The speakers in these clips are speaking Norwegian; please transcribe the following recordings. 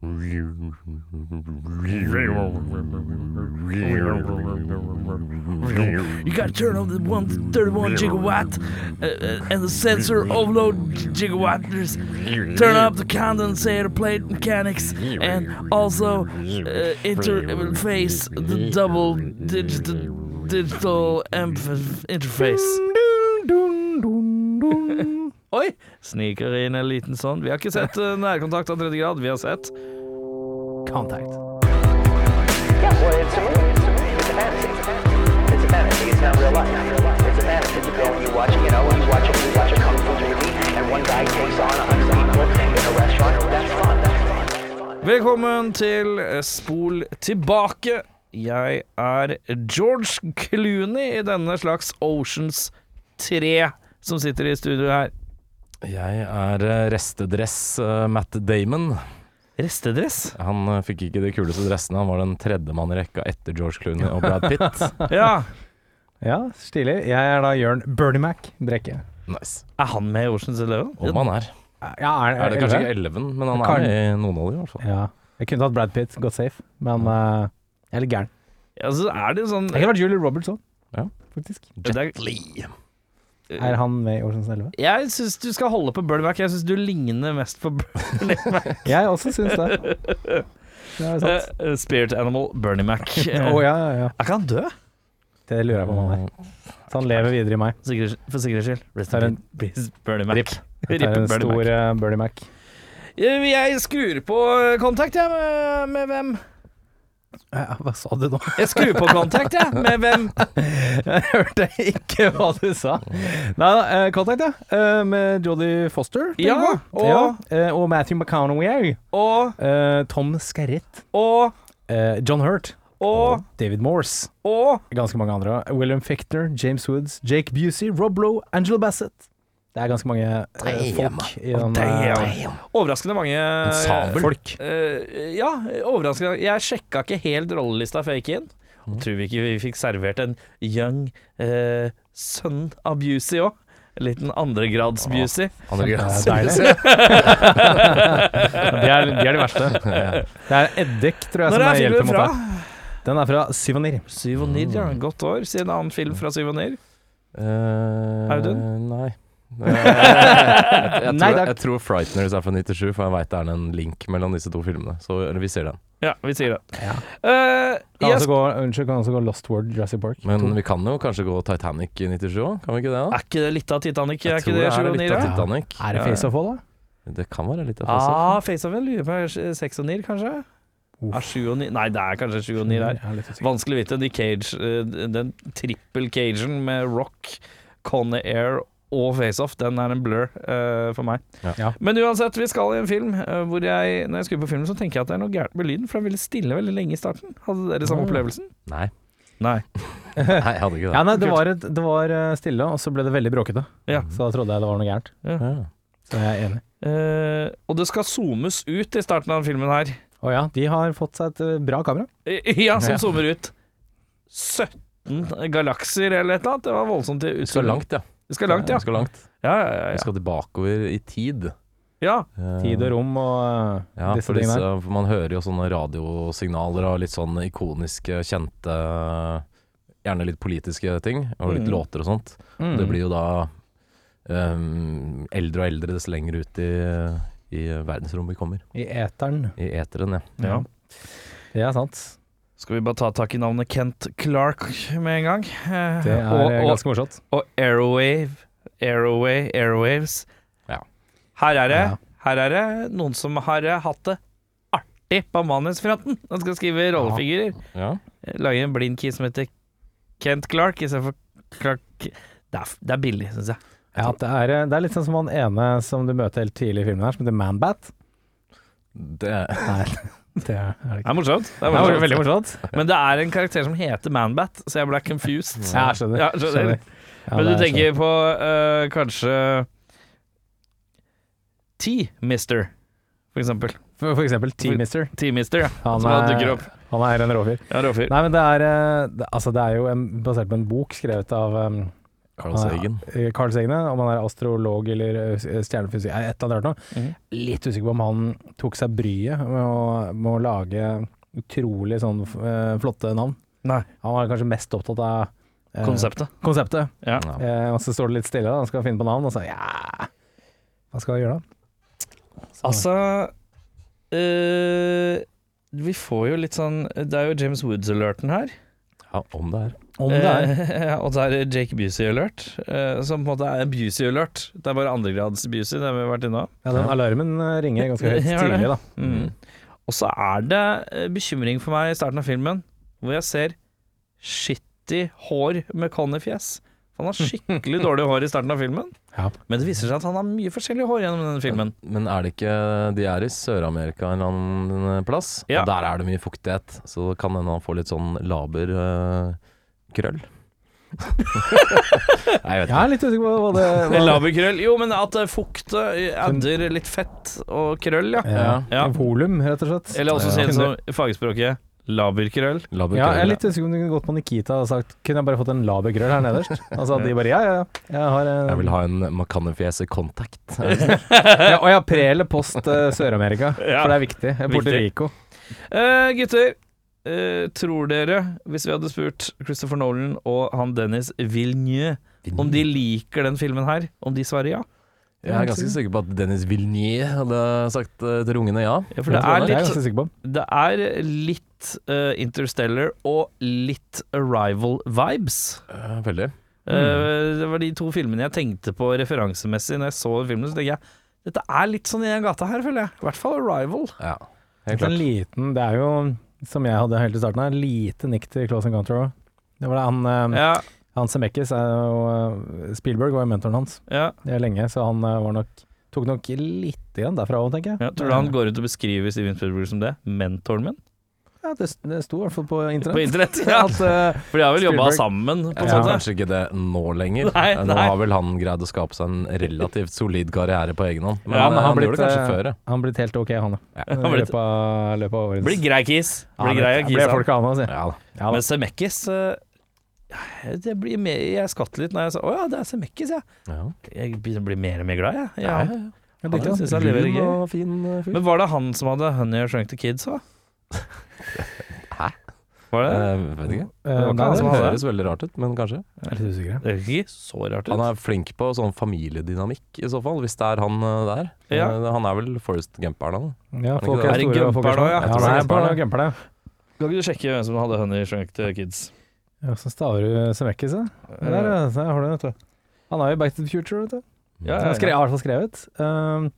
You gotta turn on the 131 gigawatt uh, uh, and the sensor overload gigawatts. Turn up the condensator plate mechanics and also uh, interface the double digital digital interface. Oi! Sniker inn en liten sånn. Vi har ikke sett uh, nærkontakt av tredje grad. Vi har sett Contact. Yeah, well, it's a movie. It's a movie. It's a fantasy. It's a fantasy. It's not real life. It's a fantasy. You go you watch, you know, you watch a, you watch a kung fu movie, and one guy takes on a hundred people in a restaurant. That's fun. That's fun. Velkommen til Spol tilbake. Jeg er George Clooney i denne slags Oceans 3 som sitter i studio her. Jeg er eh, restedress eh, Matt Damon. Restedress? Han eh, fikk ikke de kuleste dressene. Han var den tredjemann i rekka etter George Clooney og Brad Pitt. Ja. Ja, stilig. Jeg er da Jørn Bernie Mac Brekke. Nice. Er han med i Oceans 11? Om han er. Ja, er, Er det kanskje ikke Eleven, men han Kan- er med i noen av dem i hvert fall. Ja. Jeg kunne tatt Brad Pitt, gått safe, men eh, jeg er litt gæren. Ja, så er det sånn Jeg kunne vært Julie Roberts òg, Ja. faktisk. Jet er, Er han med i Årsens 11? Jeg syns du skal holde på Mac. Jeg syns du ligner mest på Mac. Jeg også syns det. Det. Eh, Spirit Animal Bernie Mac. oh, ja, ja, ja. Er ikke han død? Det lurer jeg på om han er. Så han lever videre i meg. For sikkerhets skyld. Rest in peace, Bernie Mac. Rip. Det er en stor eh, Bernie Mac. Jeg skrur på kontakt, jeg. Med, med hvem? Eh, Hva sa du nå? Jeg skrur på kontakt, jeg. Med hvem? Jeg hørte ikke hva du sa. Nei da, Contact, kontakt, ja. Eh, med Jodie Foster. Ja, og- ja, eh, og Matthew McConaughey. Og, Eh, Tom Skerritt. og, eh, John Hurt. og, David Morse. og Ganske mange andre. William Fichter, James Woods, Jake Busey, Rob Lowe, Angela Bassett. Det er ganske mange eh, folk i den eh, Overraskende mange Ensemble. folk. Eh, ja, overraskende. Jeg sjekka ikke helt rollelista før jeg gikk inn. Mm. Tror vi ikke vi fikk servert en young uh, son av Busey òg? En liten andregrads Busey. Han Det er deilig. de, er, de er de verste. Det er eddik, tror jeg, Når som er hjelper filmen mot fra? deg. Den er fra Syvonir Syvonir, ja. Godt år. Si en annen film fra Syvonir. Eh, Audun? Nei. Eh, jeg, jeg, Nei, tror, jeg tror Frighteners er fra 97, for jeg veit det er en link mellom disse to filmene. Så vi ser den. Ja, vi sier det. Ja. Uh, Kan jeg gå, unnskyld, kan også gå Lost World, Jurassic Park. Men To. vi kan jo kanskje gå Titanic i 97 òg? Kan vi ikke det? da? Er ikke det litt av Titanic? Jeg er ikke tror det det er litt av Titanic. Ja. Er det Face Off òg, da? Det kan være litt av Ah, Face Face of lurer på seks og Nir, kanskje? Uff. Er sju og ni Nei, det er kanskje sju og ni der. Er. Vanskelig å vite. De Cage, eh, den trippel cagen med Rock, Conny Air og FaceOff, den er en blur uh, for meg. Ja. Ja. Men uansett, vi skal i en film uh, hvor jeg Når jeg skrur på filmen, så tenker jeg at det er noe gærent med lyden, for den ville stille veldig lenge i starten. Hadde dere samme Mm. opplevelsen? Nei. Nei. Nei, jeg hadde ikke det. Ja, nei, det var, et, det var eh, stille, og så ble det veldig bråkete. Ja. Så da trodde jeg det var noe gærent. Ja. Så jeg er enig. Uh, og det skal zoomes ut i starten av filmen her. Å ja, de har fått seg et bra kamera. Ja, som Ja. zoomer ut 17 galakser eller et eller annet. Det var voldsomt. Så langt, ja. Vi skal langt, ja. Vi skal langt. Ja, ja, ja, Vi skal tilbakeover i tid. ja. Eh, Tid og rom og eh, Ja, disse for, disse, for man hører jo sånne radiosignaler og litt sånn ikoniske, kjente Gjerne litt politiske ting, og litt Mm. låter og sånt. Mm. Det blir jo da um, eldre og eldre dess lenger ut i, i verdensrommet vi kommer. I eteren. I eteren, ja. ja. Det er sant. Skal vi bare ta tak i navnet Kent Clark med en gang? Eh, Det er og, og, ganske morsomt. og Airwave, Airway, Airwaves. Ja. Her er det, Ja. her er det noen som har eh, hatt det artig på manusfronten. Han skal skrive rollefigurer. ja. Lage en blind key som heter Kent Clark istedenfor Clark Det er, det er billig, syns jeg. Ja, det er, eh, det er litt sånn som han ene som du møter helt tidlig i filmen her, som heter Manbat. Det Nei, det er det Det er morsomt. Det er Det er veldig morsomt. Men det er en karakter som heter Manbat, så jeg ble confused. Ja, skjønner. Ja, skjønner. skjønner. Ja, Men du tenker tenker på uh, kanskje T-Mister, for eksempel. For, for eksempel T-Mister. T-Mister, ja. Han, Som er- dukker opp. han er en råfyr. Ja, råfyr. Nei, men det er, eh, det, altså det er jo en, basert på en bok skrevet av um, Carl Sagen. Er, Carl Segne, om han er astrolog eller eh, stjernefysiker, eh, et eller annet. Mhm. Litt usikker på om han tok seg bryet med å, med å lage utrolig sånn eh, flotte navn. Nei. Han var kanskje mest opptatt av eh, Konseptet. konseptet. Ja. Ja. Eh, og så står det litt stille, da. han skal finne på navn, og så ja Hva skal vi gjøre da? Så- Altså øh, Vi får jo litt sånn Det er jo James Woods-alerten her. Ja, om det er. Om det er Eh, og så er det Jake Busey-alert, eh, som på en måte er Busey-alert. Det er bare andregrads Busey, det har vi vært innom. ja, den Alarmen eh, ringer ganske høyt tidlig, da. Mm. Og så er det eh, bekymring for meg i starten av filmen, hvor jeg ser shitty hår med Conny-fjes. Han har skikkelig dårlig hår i starten av filmen, Ja. men det viser seg at han har mye forskjellig hår gjennom denne filmen. Men er det ikke De er i Sør-Amerika en eller annen plass, Ja. og der er det mye fuktighet. Så det kan hende han får litt sånn laber eh, krøll. Nei, jeg vet Jeg er litt usikker på hva det var. laberkrøll Jo, men at eh, fukt eh, adder litt fett og krøll, ja. ja, Ja. Volum, rett og slett. Eller også Ja. kjent som fagspråket laberkrøll. Laber Ja, jeg er litt usikker om du kunne gått på Nikita og sagt Kunne jeg bare fått en laberkrøll her nederst? Altså at de bare ja, ja, ja. Jeg har en, Jeg vil ha en Macanefjeset Contact. ja, Og har pre eller post eh, Sør-Amerika, Ja. for det er viktig. Puerto. Rico. Uh, gutter, eh, tror dere, hvis vi hadde spurt Christopher Nolan og han Dennis Villeneuve om de liker den filmen her, om de svarer ja? Jeg er ganske sikker på at Dennis Villeneuve hadde sagt eh, til ungene ja. Ja, for det er jeg er litt, ganske sikker på. det er litt eh, Interstellar og litt Arrival-vibes. Eh, Veldig. Eh, det var de to filmene jeg tenkte på referansemessig når jeg så filmen. Så tenker jeg dette er litt sånn i den gata her, føler jeg. I hvert fall Arrival. Ja, helt klart. en liten Det er jo, som jeg hadde helt i starten her, lite nikk til Close Encounter òg. Det var det han eh, Ja, Han Semekis er jo eh, Spielberg var jo mentoren hans ja. det er lenge, så han eh, var nok tok nok litt derfra òg, tenker jeg. ja. Tror du han går ut og beskriver Steven Spielberg som det? Mentoren min? Ja, det, det sto i hvert fall på internett. På internett? Ja. At, uh, For de har vel jobba sammen, på ja. Kanskje ikke det nå lenger. Nei, nei. Nå har vel han greid å skape seg en relativt solid karriere på egen hånd. Men Ja, men eh, han han blitt, gjorde det kanskje eh, før, ja. han blitt helt ok, han da. Ja. I Han blitt- løpet av, løpet av årets Blir grei kis. Ja, Blir grei kis. ble folk av han, si. Ja, da. Ja, da. Men Semekis uh, det blir mer, Jeg skvatt litt når jeg sa 'Å ja, det er Semekis', ja. Ja. Jeg begynner å bli mer og mer glad, jeg. Ja. Ja, ja. Ja, han. synes han fin eh. Men var det han som hadde 'Honey I Shrunk the Kids' òg? Hæ? Var det? Jeg vet ikke. Eh, var ikke nei, han det som er Høres veldig rart ut, men kanskje. jeg er litt usikker. Det høres ikke så rart ut. Han er flink på sånn familiedynamikk, i så fall, hvis det er han uh, der. Ja. Eh, Han er vel Forest Gumper, da. Ja, folk er det? store Er det og folk er små. ja? Ja, det det er er på Gumper, Gumper. Kan ikke du sjekke hvem som hadde 'Honey I Shrunk Kids'? Ja, så staver du Zemeckis, ja. Der. Der har du det, vet du. Han har jo Back to the Future, vet du. Ja, Han har i hvert fall skrevet. Um,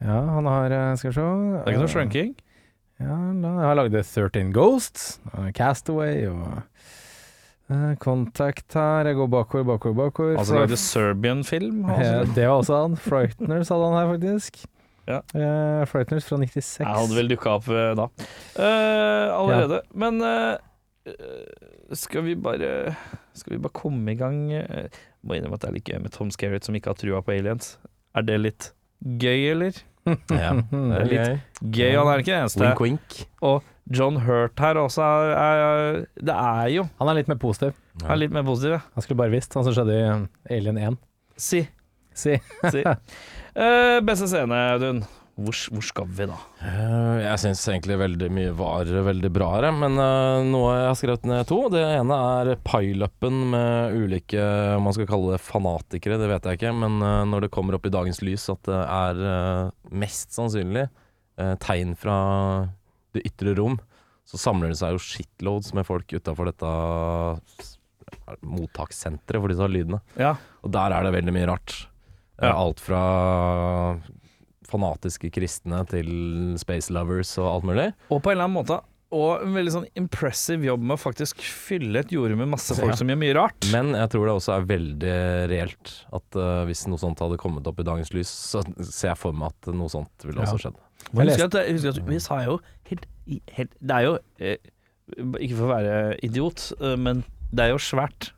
ja, han har eh, Skal vi se Det er ikke noe shrunking? Ja, la- jeg har lagd 13 Ghosts, Castaway og eh, Contact her. Jeg går bakover, bakover, bakover. Altså lagde Serbian-film? Ja, Altså. det var også han. Frighteners hadde han her, faktisk. Ja. Uh, Frighteners fra 96. Jeg hadde vel dukka opp eh, da. Uh, allerede. Men eh, eh, skal vi bare Skal vi bare komme i gang? Jeg må innrømme at det er litt gøy med Tom Skerritt som ikke har trua på aliens. Er det litt gøy, eller? Ja, det er Litt gøy. Han er ikke det eneste. Wink, wink. Og John Hurt her også er, er Det er jo Han er litt mer positiv. Han er litt mer positiv, ja. Han skulle bare visst, han som skjedde i Alien 1. Si. Si. si. Uh, beste scene, Audun. Hvor, hvor skal vi, da? Eh, Jeg syns egentlig veldig mye var veldig bra her, men eh, noe jeg har skrevet ned to. Det ene er pileupen med ulike om man skal kalle det fanatikere, det vet jeg ikke. Men eh, når det kommer opp i dagens lys at det er mest sannsynlig tegn fra det ytre rom, så samler det seg jo shitloads med folk utafor dette mottakssenteret for disse lydene. Ja. Og der er det veldig mye rart. Ja. Alt fra fanatiske kristne til space lovers og alt mulig. Og på en eller annen måte Og en veldig sånn impressive jobb med å faktisk fylle et jorde med masse folk Ja. som gjør mye rart. Men jeg tror det også er veldig reelt at uh, hvis noe sånt hadde kommet opp i dagens lys, så ser jeg for meg at noe sånt ville også Ja. skjedd. Jeg Jeg husker at, jeg husker at vi sa jo helt, helt Det er jo eh, Ikke for å være idiot, eh, men det er jo svært.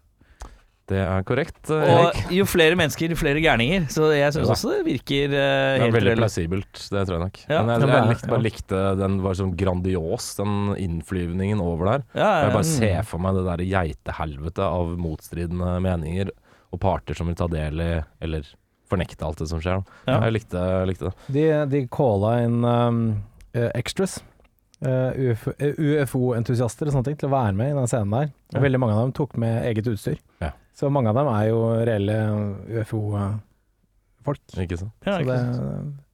Det er korrekt. Erik. Og jo flere mennesker, jo flere gærninger. Så jeg syns Ja. også det virker uh, Det er veldig plausibelt, det tror jeg nok. Ja. Men jeg, jeg, jeg likte, bare likte den var sånn grandios, den innflyvningen over der. Ja, ja, Jeg bare ser for meg det der geitehelvetet av motstridende meninger og parter som vil ta del i, eller fornekte alt det som skjer. Ja. Jeg likte, likte det. De, de calla inn um, eh, extras, Uh, UFO eh, UFO-entusiaster og sånne ting, til å være med i den scenen der. Ja. veldig mange av dem tok med eget utstyr. Ja. Så mange av dem er jo reelle UFO-folk. Ikke sant? Ja, så ikke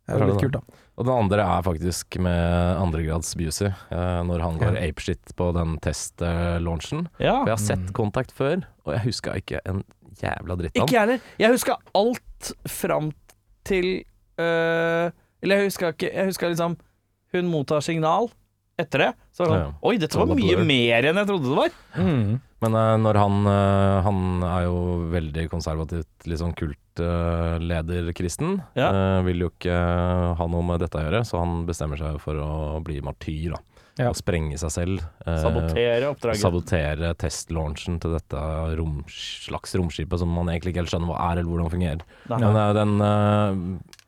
det er jo litt kult, da. Og den andre er faktisk med andregrads Busey, eh, når han går Ja. apeshit på den test-launchen. ja. For jeg har sett Mm. Kontakt før, og jeg huska ikke en jævla dritt av Ikke jeg heller. Jeg huska alt fram til øh, Eller jeg huska ikke Jeg huska liksom Hun mottar signal etter det. Så var det sånn Oi, dette var mye mer enn jeg trodde det var. Mm. Men eh, når han eh, Han er jo veldig konservativt, litt sånn kultlederkristen. Ja. Eh, vil jo ikke ha noe med dette å gjøre, så han bestemmer seg for å bli martyr, da. Ja. Og sprenge seg selv. Sabotere oppdraget. Sabotere testlaunchen til dette rom, slags romskipet som man egentlig ikke helt skjønner hva er, eller hvordan det fungerer. Nei. Men den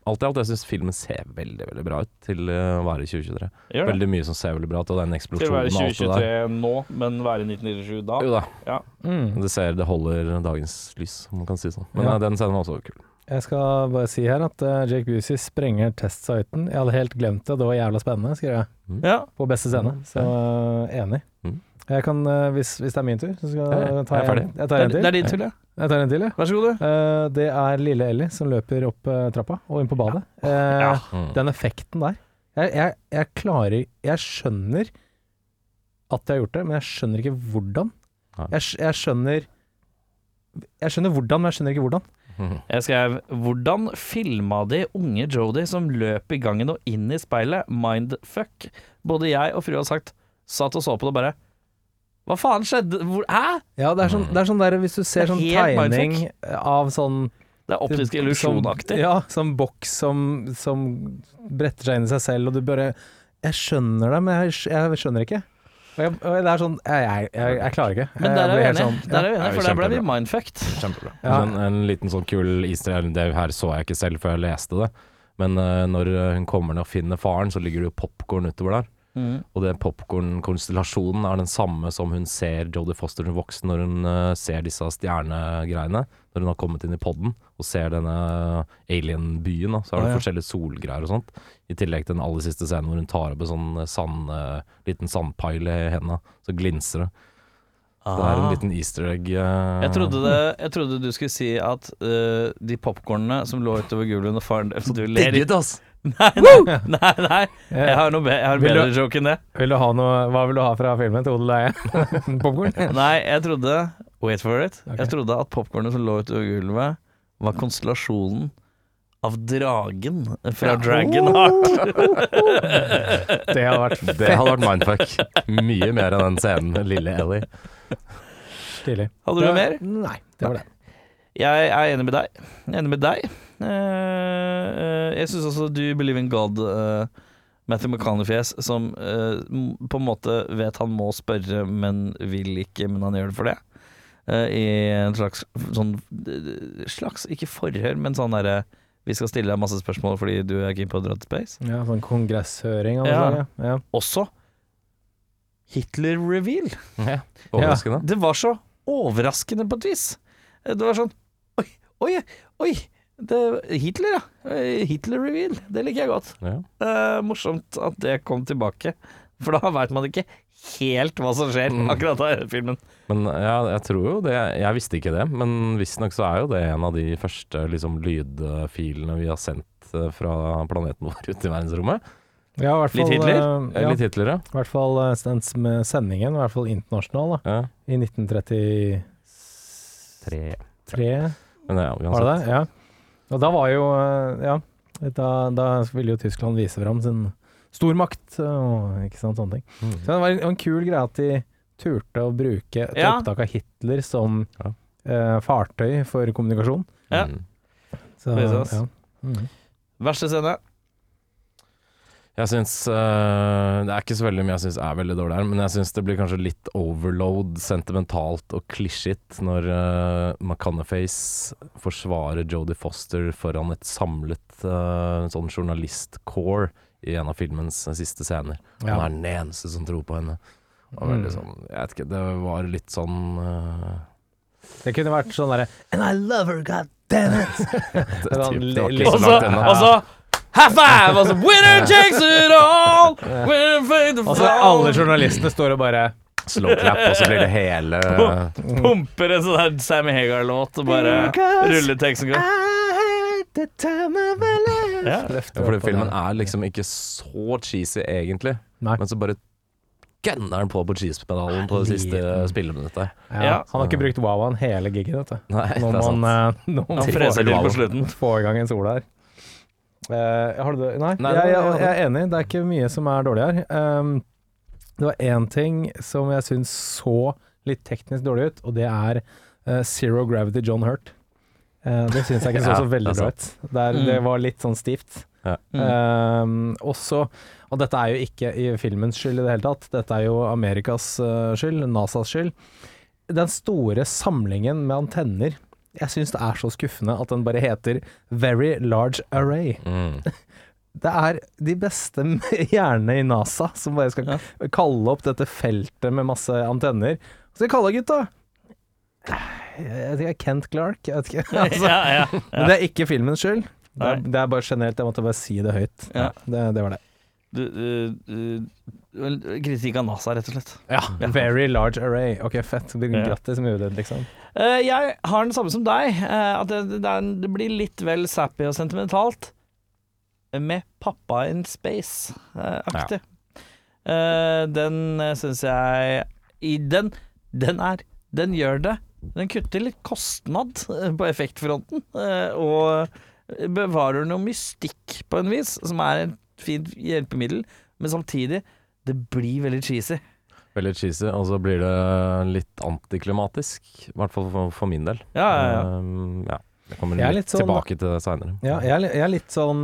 Alt i alt, jeg syns filmen ser veldig veldig bra ut til eh, å være i 2023. Gjør det. Veldig mye som ser veldig bra ut, og den Til å eksplosjonen være og alt det der. 2023 nå, men være 1997 da. Jo da, Mm. det ser Det holder dagens lys, om man kan si sånn. Men Ja. eh, den scenen var også kul. Jeg skal bare si her at uh, Jake Busey sprenger testsiten. Jeg hadde helt glemt det, det var jævla spennende, skrev jeg. Ja. På beste scene. Så uh, enig. Mm. Jeg kan, uh, hvis, hvis det er min tur, så skal Ja, ja. jeg ta Jeg er en, jeg tar en til. det er din tur, ja. Jeg tar en til, jeg. Vær så god, du. Eh, det er lille Ellie som løper opp eh, trappa og inn på badet. Eh, Ja. Mm. Den effekten der. Jeg, jeg, jeg klarer Jeg skjønner at jeg har gjort det, men jeg skjønner ikke hvordan. Nei. Jeg, skj- jeg skjønner Jeg skjønner hvordan, men jeg skjønner ikke hvordan. Mhm. Jeg skrev Hvordan filma de unge Jodie som løp i gangen og inn i speilet? Mindfuck. Både jeg og frua har sagt Satt og så på det og bare Hva faen skjedde? Hvor, hæ? Ja, det er sånn, det er sånn der hvis du ser er sånn helt tegning av sånn Det er optisk som- illusjonaktig. Ja, sånn boks som, som bretter seg inn i seg selv, og du bare Jeg skjønner det, men jeg, jeg skjønner ikke. Og, jeg, og det er sånn Jeg, jeg, jeg, jeg klarer ikke. Men der er vi enige, sånn, der er vi Ja, enige for der ble vi mindfucked. Kjempebra. Ja. En, en liten sånn kul easter egg, det her så jeg ikke selv før jeg leste det. Men uh, når hun kommer ned og finner faren, så ligger det jo popkorn utover der. Mm. Og den popkornkonstellasjonen er den samme som hun ser Jodie Foster som voksen når hun uh, ser disse stjernegreiene. Når hun har kommet inn i podden og ser denne alien-byen. Så er det Ah, ja. forskjellige solgreier og sånt. I tillegg til den aller siste scenen hvor hun tar opp en sånn eh, sand, uh, liten sandpile i hendene. Så glinser det. Så det er en Ah. liten easter egg. Uh... Jeg trodde, det, jeg trodde du skulle si at de popkornene som lå utover gulvet under faren Så du ler Digget, ass! Nei, nei, nei, nei. Jeg har, noe be jeg har bedre joke enn det. Vil du ha noe Hva vil du ha fra filmen til odel og eie? Popkorn? Nei, jeg trodde Wait for it. Okay. Jeg trodde at popkornet som lå utover gulvet, var konstellasjonen av dragen fra Dragonheart. Det hadde vært Det hadde vært mindfuck. Mye mer enn den scenen, lille Ellie. stilig. Hadde du mer? Nei, det var det. Jeg er enig med deg. Jeg er Enig med deg. Eh, eh, jeg syns også You Believe in God, eh, Matthew McConaughey-fjes, som på en måte vet han må spørre, men vil ikke, men han gjør det for det. Eh, I en slags sånn Slags, ikke forhør, men sånn derre Vi skal stille deg masse spørsmål fordi du er keen på å dra til space. Ja, sånn kongresshøring Ja. Ja. Også Hitler-reveal. Ja, Overraskende. Det var så overraskende på et vis. Det var sånn Oi, oi! Det, Hitler, ja. Eh, Hitler-reveal. Det liker jeg godt. Ja. Uh, morsomt at det kom tilbake. For da veit man ikke helt hva som skjer Mm. akkurat da i filmen. Men ja, jeg tror jo det Jeg visste ikke det, men visstnok så er jo det en av de første liksom, lydfilene vi har sendt eh, fra planeten vår ut i verdensrommet. Ja, i hvert fall, Litt Hitler? Eh, Ja, Litt Hitler, ja. I hvert fall eh, med sendingen, i hvert fall internasjonal, da. ja. I 1933, Tre. Men ja, var det det? Ja. Og da var jo eh, Ja, da, da ville jo Tyskland vise fram sin stormakt og ikke sant, sånne ting. Mm. Så det var en, en kul greie at de turte å bruke et Ja. opptak av Hitler som Ja. eh, fartøy for kommunikasjon. Ja. Mm. Så, ja. Mm. Verste scene? Jeg syns uh, Det er ikke så veldig mye jeg syns er veldig dårlig her, men jeg syns det blir kanskje litt overload, sentimentalt og klisjit når uh, McConaughey's forsvarer Jodie Foster foran et samlet uh, sånn journalistcore i en av filmens siste scener. Ja. Han er den eneste som tror på henne. Og Mm. sånn, jeg vet ikke, det var litt sånn eh, Det kunne vært sånn derre And I love her, god damn it! det, typ, det var ikke Og så så, langt ennå. High five! Og så Winner takes it all! Winner takes it Og så alle journalistene står og bare Slow clap, og så blir det hele Pumper en sånn her Sammy Hagar-låt og bare ruller teksten godt. Ja. for Fordi opp Fordi filmen er liksom ikke så cheesy egentlig, Nei. men så bare gønner den på på cheese-pedalen på det siste spilleminuttet. Ja, Ja. Han har ikke brukt wow-en hele gigen, vet du. Nei, Når man, eh, når man Han får- freser til på slutten. få i gang en sol her. Eh, har du det? Nei, Nei, jeg, jeg, jeg er enig. Det er ikke mye som er dårlig her. Um, det var én ting som jeg syns så litt teknisk dårlig ut, og det er uh, Zero Gravity John Hurt. Uh, det syns jeg ikke så Ja, så veldig bra ut. Der, Mm. Det var litt sånn stivt. Ja. Um, også, og dette er jo ikke i filmens skyld i det hele tatt, dette er jo Amerikas uh, skyld, NASAs skyld. Den store samlingen med antenner, jeg syns det er så skuffende at den bare heter Very Large Array. Mm. Det er de beste hjernene i NASA som bare skal kalle opp dette feltet med masse antenner. Så kalle det, gutta Jeg vet ikke, Kent Clark? Jeg vet ikke. Altså, Ja, ja. Men det er ikke filmens skyld. Det er, det er bare generelt, jeg måtte bare si det høyt. Ja. Det, det var det. Du, du, kritikk av NASA, rett og slett. Ja, Very large array. Ok, fett. Grattis med UD, liksom. Uh, jeg har den samme som deg. Uh, at det, det, det blir litt vel sappy og sentimentalt. Med Pappa in Space-aktig. Uh, den syns jeg i den, den er Den gjør det. Den kutter litt kostnad eh, på effektfronten. eh, og bevarer noe mystikk på en vis, som er et fint hjelpemiddel. Men samtidig, det blir veldig cheesy. Veldig cheesy, og så blir det litt antiklimatisk. I hvert fall for, for min del. Ja, ja, ja. Um, ja. Jeg kommer Jeg er litt, litt sånn- tilbake til det seinere. Ja, jeg, er jeg er litt sånn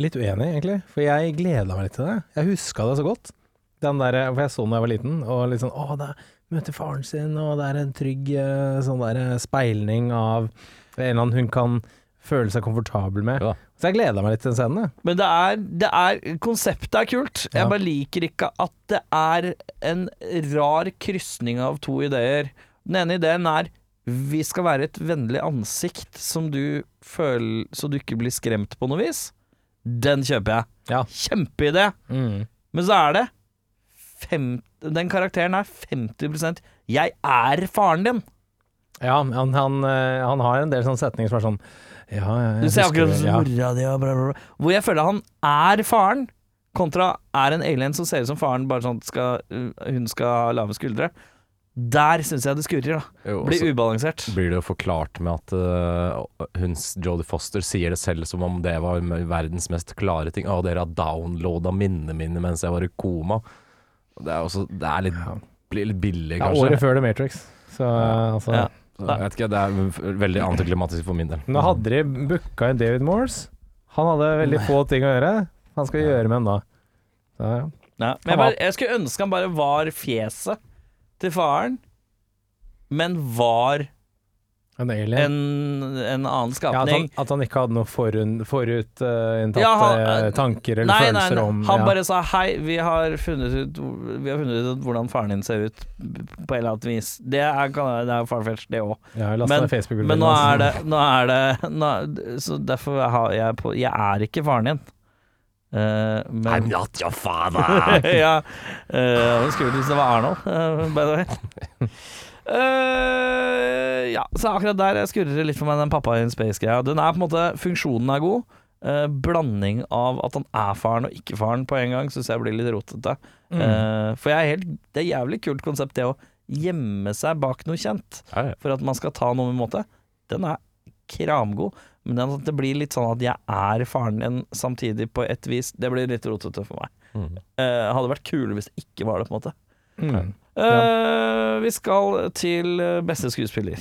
Litt uenig, egentlig. For jeg gleda meg litt til det. Jeg huska det så godt. Den der, for jeg så den da jeg var liten, og litt sånn Å, det er, møter faren sin, og det er en trygg eh, sånn der eh, speilning av en eller annen hun kan føle seg komfortabel med. Ja. Så jeg gleda meg litt til den scenen. jeg. Men det er, det er Konseptet er kult. Jeg Ja. bare liker ikke at det er en rar krysning av to ideer. Den ene ideen er vi skal være et vennlig ansikt som du føler Så du ikke blir skremt på noe vis. Den kjøper jeg. Ja. Kjempeidé. Mm. Men så er det fem, Den karakteren er 50% Jeg er faren din. Ja, han, han, eh, han har en del sånne setninger som er sånn Ja, ja, jeg Du ser husker akkurat det, som ja. mora di og bla, bla, bla. Hvor jeg føler han er faren, kontra er en alien som ser ut som faren, bare sånn at skal, hun skal ha lave skuldre. Der syns jeg det skurrer, da. Jo, Blir ubalansert. blir det jo forklart med at uh, hun, Jodie Foster sier det selv som om det var verdens mest klare ting. Å, dere har downloada minnene mine mens jeg var i koma. Det er også Det er litt, blir litt billig, ja. Året før The Matrix. Så altså Ja. Jeg vet ikke, Det er veldig antiklimatisk for min del. Nå hadde de booka inn David Morse. Han hadde veldig få ting å gjøre. Han skal gjøre med en da. Så, ja. Ja. Men jeg, bare, jeg skulle ønske han bare var fjeset til faren, men var En alien. en, en annen ja, at, skapning. han, at han ikke hadde noe forutinntatte forut, eh, Ja, uh, tanker eller Nei, nei, følelser nei. om Han ja. bare sa hei, vi har funnet ut Vi har funnet ut hvordan faren din ser ut på et eller annet vis. Det er, jo det er farfetch, det òg. Ja, Men, men nå er det, nå er det nå, Så derfor har jeg på Jeg er ikke faren din. Uh, men not your father! ja. Uh, skummelt hvis det var Arnold, eh, by the way. Eh, ja, så akkurat der skurrer det litt for meg, den pappa in space-greia. Den er på en måte Funksjonen er god. Uh, blanding av at han er faren og ikke faren på en gang, syns jeg blir litt rotete. Mm. Uh, for jeg er helt, det er jævlig kult konsept, det å gjemme seg bak noe kjent Ja, ja. for at man skal ta noe med måte. Den er kramgod, men det blir litt sånn at jeg er faren din samtidig på et vis, det blir litt rotete for meg. Mm. Uh, hadde vært kulere hvis det ikke var det, på en måte. Mm. Eh, Vi skal til eh, beste skuespiller.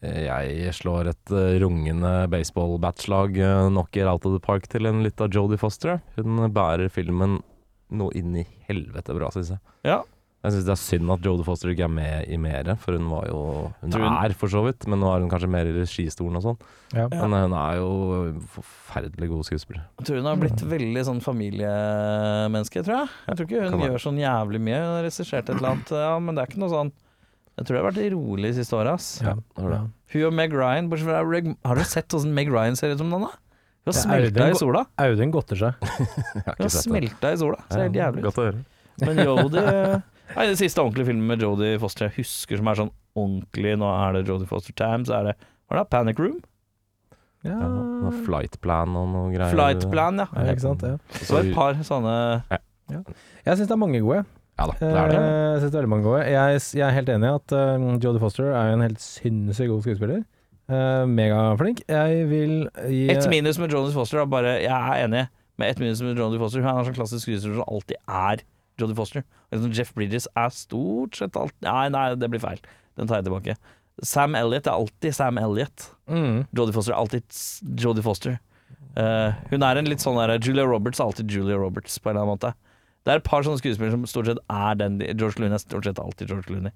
Jeg slår et eh, rungende baseball-batslag uh, knocker out of the park til en lita Jodie Foster. Hun bærer filmen noe inn i helvete bra, syns jeg. Ja. Jeg syns det er synd at Jodie Foster ikke er med i mere, for hun var jo Hun hun- er for så vidt, men nå er hun kanskje mer i registolen og sånn. Ja. Men hun er jo forferdelig god skuespiller. Jeg tror hun har blitt veldig sånn familiemenneske, tror jeg. Jeg tror ikke hun Kan være. gjør sånn jævlig mye. Hun har regissert et eller annet, ja, men det er ikke noe sånn Jeg tror det har vært rolig de siste åra, ass. Ja. Hun og Meg Ryan, bortsett fra Reg Har dere sett hvordan Meg Ryan ser ut om den, da? Hun har smelta i sola. Audun godter seg. Har Hun har smelta i sola. Ser helt jævlig ut. Godt å høre. Men Jodie Nei, Den siste ordentlige filmen med Jodie Foster jeg husker som er sånn ordentlig Nå er det Jodie Foster Time, så er det Hva er det? Panic Room? Ja, Ja, noe flight plan og noe greier. Flight Plan, ja. ja ikke sant. Ja. Så et par sånne Jeg syns det er mange gode. Ja da, det er det. Eh, Jeg synes det er veldig mange gode. Jeg, jeg er helt enig i at uh, Jodie Foster er en helt sinnssykt god skuespiller. Uh, megaflink. Jeg vil gi Et minus med Jodie Foster er bare Jeg er enig med et minus med Jodie Foster. Hun er en sånn klassisk skuespiller som alltid er Jodie Foster. Sånn Jeff Bridges er stort sett alt Nei, nei, det blir feil. Den tar jeg tilbake. Sam Elliot er alltid Sam Elliot. mm, Jodie Foster er alltid Jodie Foster. Uh, hun er en litt sånn der Julia Roberts er alltid Julia Roberts, på en eller annen måte. Det er et par sånne skuespillere som stort sett er den George Clooney er stort sett alltid George Looney.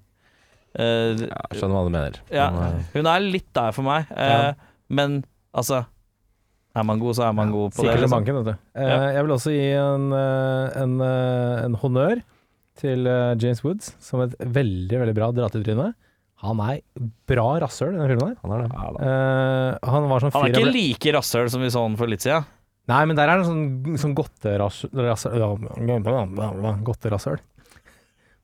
Uh, Ja, jeg skjønner hva du mener. ja, eh, hun er litt der for meg, uh, Ja. men altså Er man god, så er man god på det. Sikkert Liksom. banken, vet du. Eh, Ja. Jeg vil også gi en, eh, en, eh, en honnør til eh, James Woods som et veldig, veldig bra dra-til-tryne. Han er bra rasshøl i denne filmen. her. han er det. Eh, han var sånn Han er ikke like rasshøl som vi så han for litt siden. Nei, men der er det sånn, sånn godterasshøl Godterasshøl.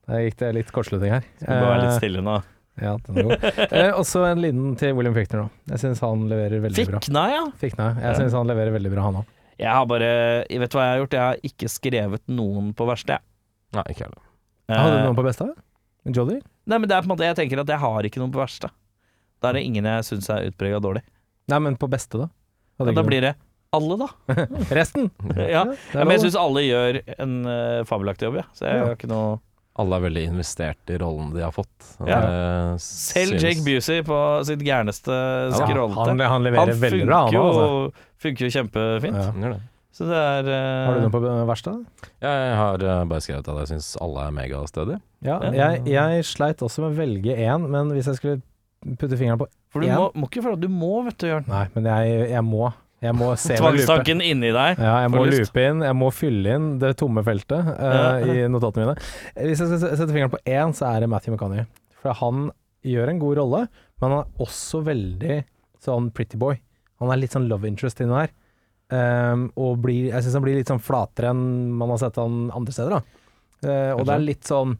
Der gikk det litt kortslutning her. Skal bare være litt Eh, stille nå. Ja, den er god. Eh, også en liten til William Fichtner nå. Jeg syns han leverer veldig bra. Fikna, ja. Fikna, jeg syns han leverer veldig bra, han òg. Jeg har bare Vet du hva jeg har gjort? Jeg har ikke skrevet noen på verste, jeg. Nei, ikke heller. Hadde du Eh, noen på beste? Jolly? Nei, men det er på en måte Jeg tenker at jeg har ikke noen på verste. Da er det ingen jeg syns er utprega dårlig. Nei, men på beste, da? Ja, da blir det alle, da. Resten? Ja, ja Men jeg syns alle gjør en uh, fabelaktig jobb, ja. Så jeg Ja. har ikke noe Alle er veldig investert i rollen de har fått. Ja. Selv synes- Jake Busey på sitt gærneste Ja, han, han leverer Han veldig bra, han. Altså. jo, funker jo kjempefint. Så det er uh... Har du noe på verste? Jeg har eh, bare skrevet at jeg syns alle er megastødige. Ja, Ja. jeg, jeg sleit også med å velge én, men hvis jeg skulle putte fingeren på For du må, må ikke føle at du må, vet du, Jørn. Nei, men jeg, jeg må. Jeg må se. Tvangstanken inni deg. Ja, jeg må lyst. loope inn, jeg må fylle inn det tomme feltet uh, i notatene mine. Hvis jeg skal sette fingeren på én, så er det Matthew McCanny. For han gjør en god rolle, men han er også veldig sånn pretty boy. Han er litt sånn love interest inni der. Um, og blir, jeg syns han blir litt sånn flatere enn man har sett han andre steder. Da. Uh, og det er litt sånn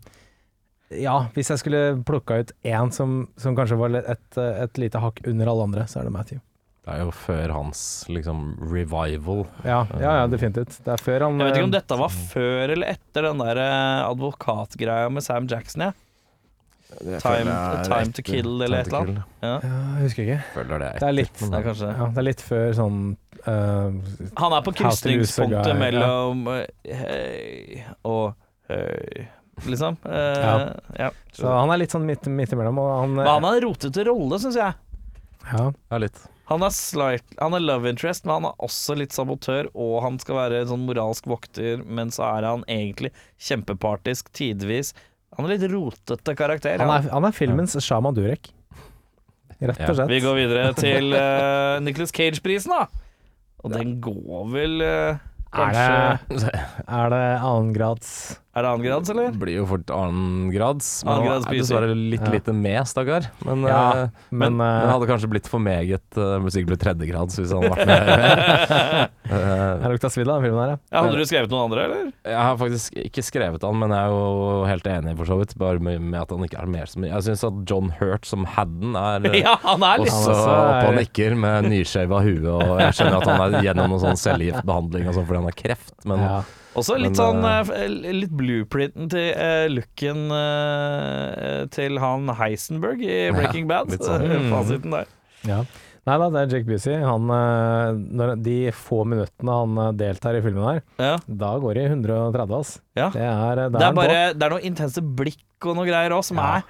Ja, hvis jeg skulle plukka ut én som, som kanskje var et, et lite hakk under alle andre, så er det Matthew. Det er jo før hans liksom revival. Ja, ja, ja definitivt. Det er før han Jeg vet ikke om eh, dette var før eller etter den der eh, advokatgreia med Sam Jackson, jeg. Time, time to kill eller et eller annet. Ja. ja, Jeg husker ikke. Føler det er Det er litt, Det er kanskje ja, det er litt før sånn eh, Han er på krysningspunktet mellom høy og høy, liksom. Uh, Ja. ja. Så han er litt sånn midt, midt imellom, og han, Men han har en rotete rolle, syns jeg. ja, Ja, litt. Han er, slight, han er love interest, men han er også litt sabotør, og han skal være en sånn moralsk vokter, men så er han egentlig kjempepartisk tidvis. Han er litt rotete karakter. han, er, han er filmens Shaman Durek. Rett og slett. Vi går videre til uh, Nicholas Cage-prisen, da. Og den går vel eh, Er det, er det annengrads Er det annengrads, eller? Det blir jo fort annengrads. Men han er dessverre litt Ja. lite med, stakkar. Men, Ja, uh, men, men det eh, hadde kanskje blitt for meget. Uh, musikk ble tredjegrads hvis han hadde vært med. uh, Jeg lukta svidd av den filmen her, ja. Ja, hadde du skrevet noen andre, eller? jeg har faktisk ikke skrevet han, men jeg er jo helt enig, for så vidt. Bare med, med at han ikke er mer så mye. Jeg syns at John Hurt som Hadden er eh, Ja, han er litt også oppe og nikker med nyskjeva hue, og jeg skjønner at han er gjennom noen sånn cellegiftbehandling og sånn fordi han har kreft, men ja. Også litt sånn eh, eh, Litt blueprinten til uh, looken uh, til han Heisenberg i Breaking Bad. sånn. Eh, Fasiten der. ja. Nei da, det er Jake Busey. Han, eh, de få minuttene han eh, deltar i filmen her, Ja. da går det i 130, ass. Ja. Det er, eh, Det er bare Det er noen intense blikk og noe greier òg som Ja. er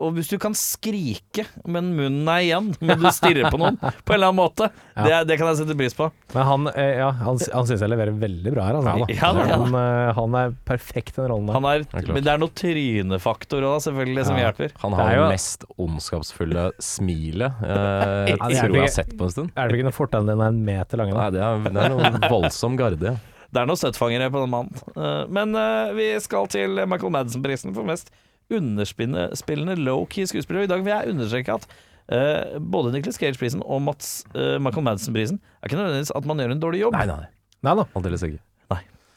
og hvis du kan skrike, men munnen er igjen, men du stirrer på noen på en eller annen måte, det, det kan jeg sette pris på. Men han, eh, ja, han, han syns jeg leverer veldig bra her. Altså. Ja da, ja da. Han, eh, han er perfekt i den rollen der. Han er, men det er noe trynefaktor òg, selvfølgelig, som Ja. hjelper. Han har det jo- mest ondskapsfulle smilet eh, jeg er tror jeg har sett på en stund. Er det ikke noe fortegn dine er en meter lang? Nei, det er, det er noen voldsom garde. Det er noen støttfangere på den mannen. Eh, Men vi skal til Michael Madsen-prisen for mest underspillende low-key skuespiller. Og I dag vil jeg understreke at Uh, både Nicholas Cage-prisen og Mats, uh, Michael Madsen-prisen er ikke nødvendigvis at man gjør en dårlig jobb. Nei, nei, Nei da. aldeles ikke.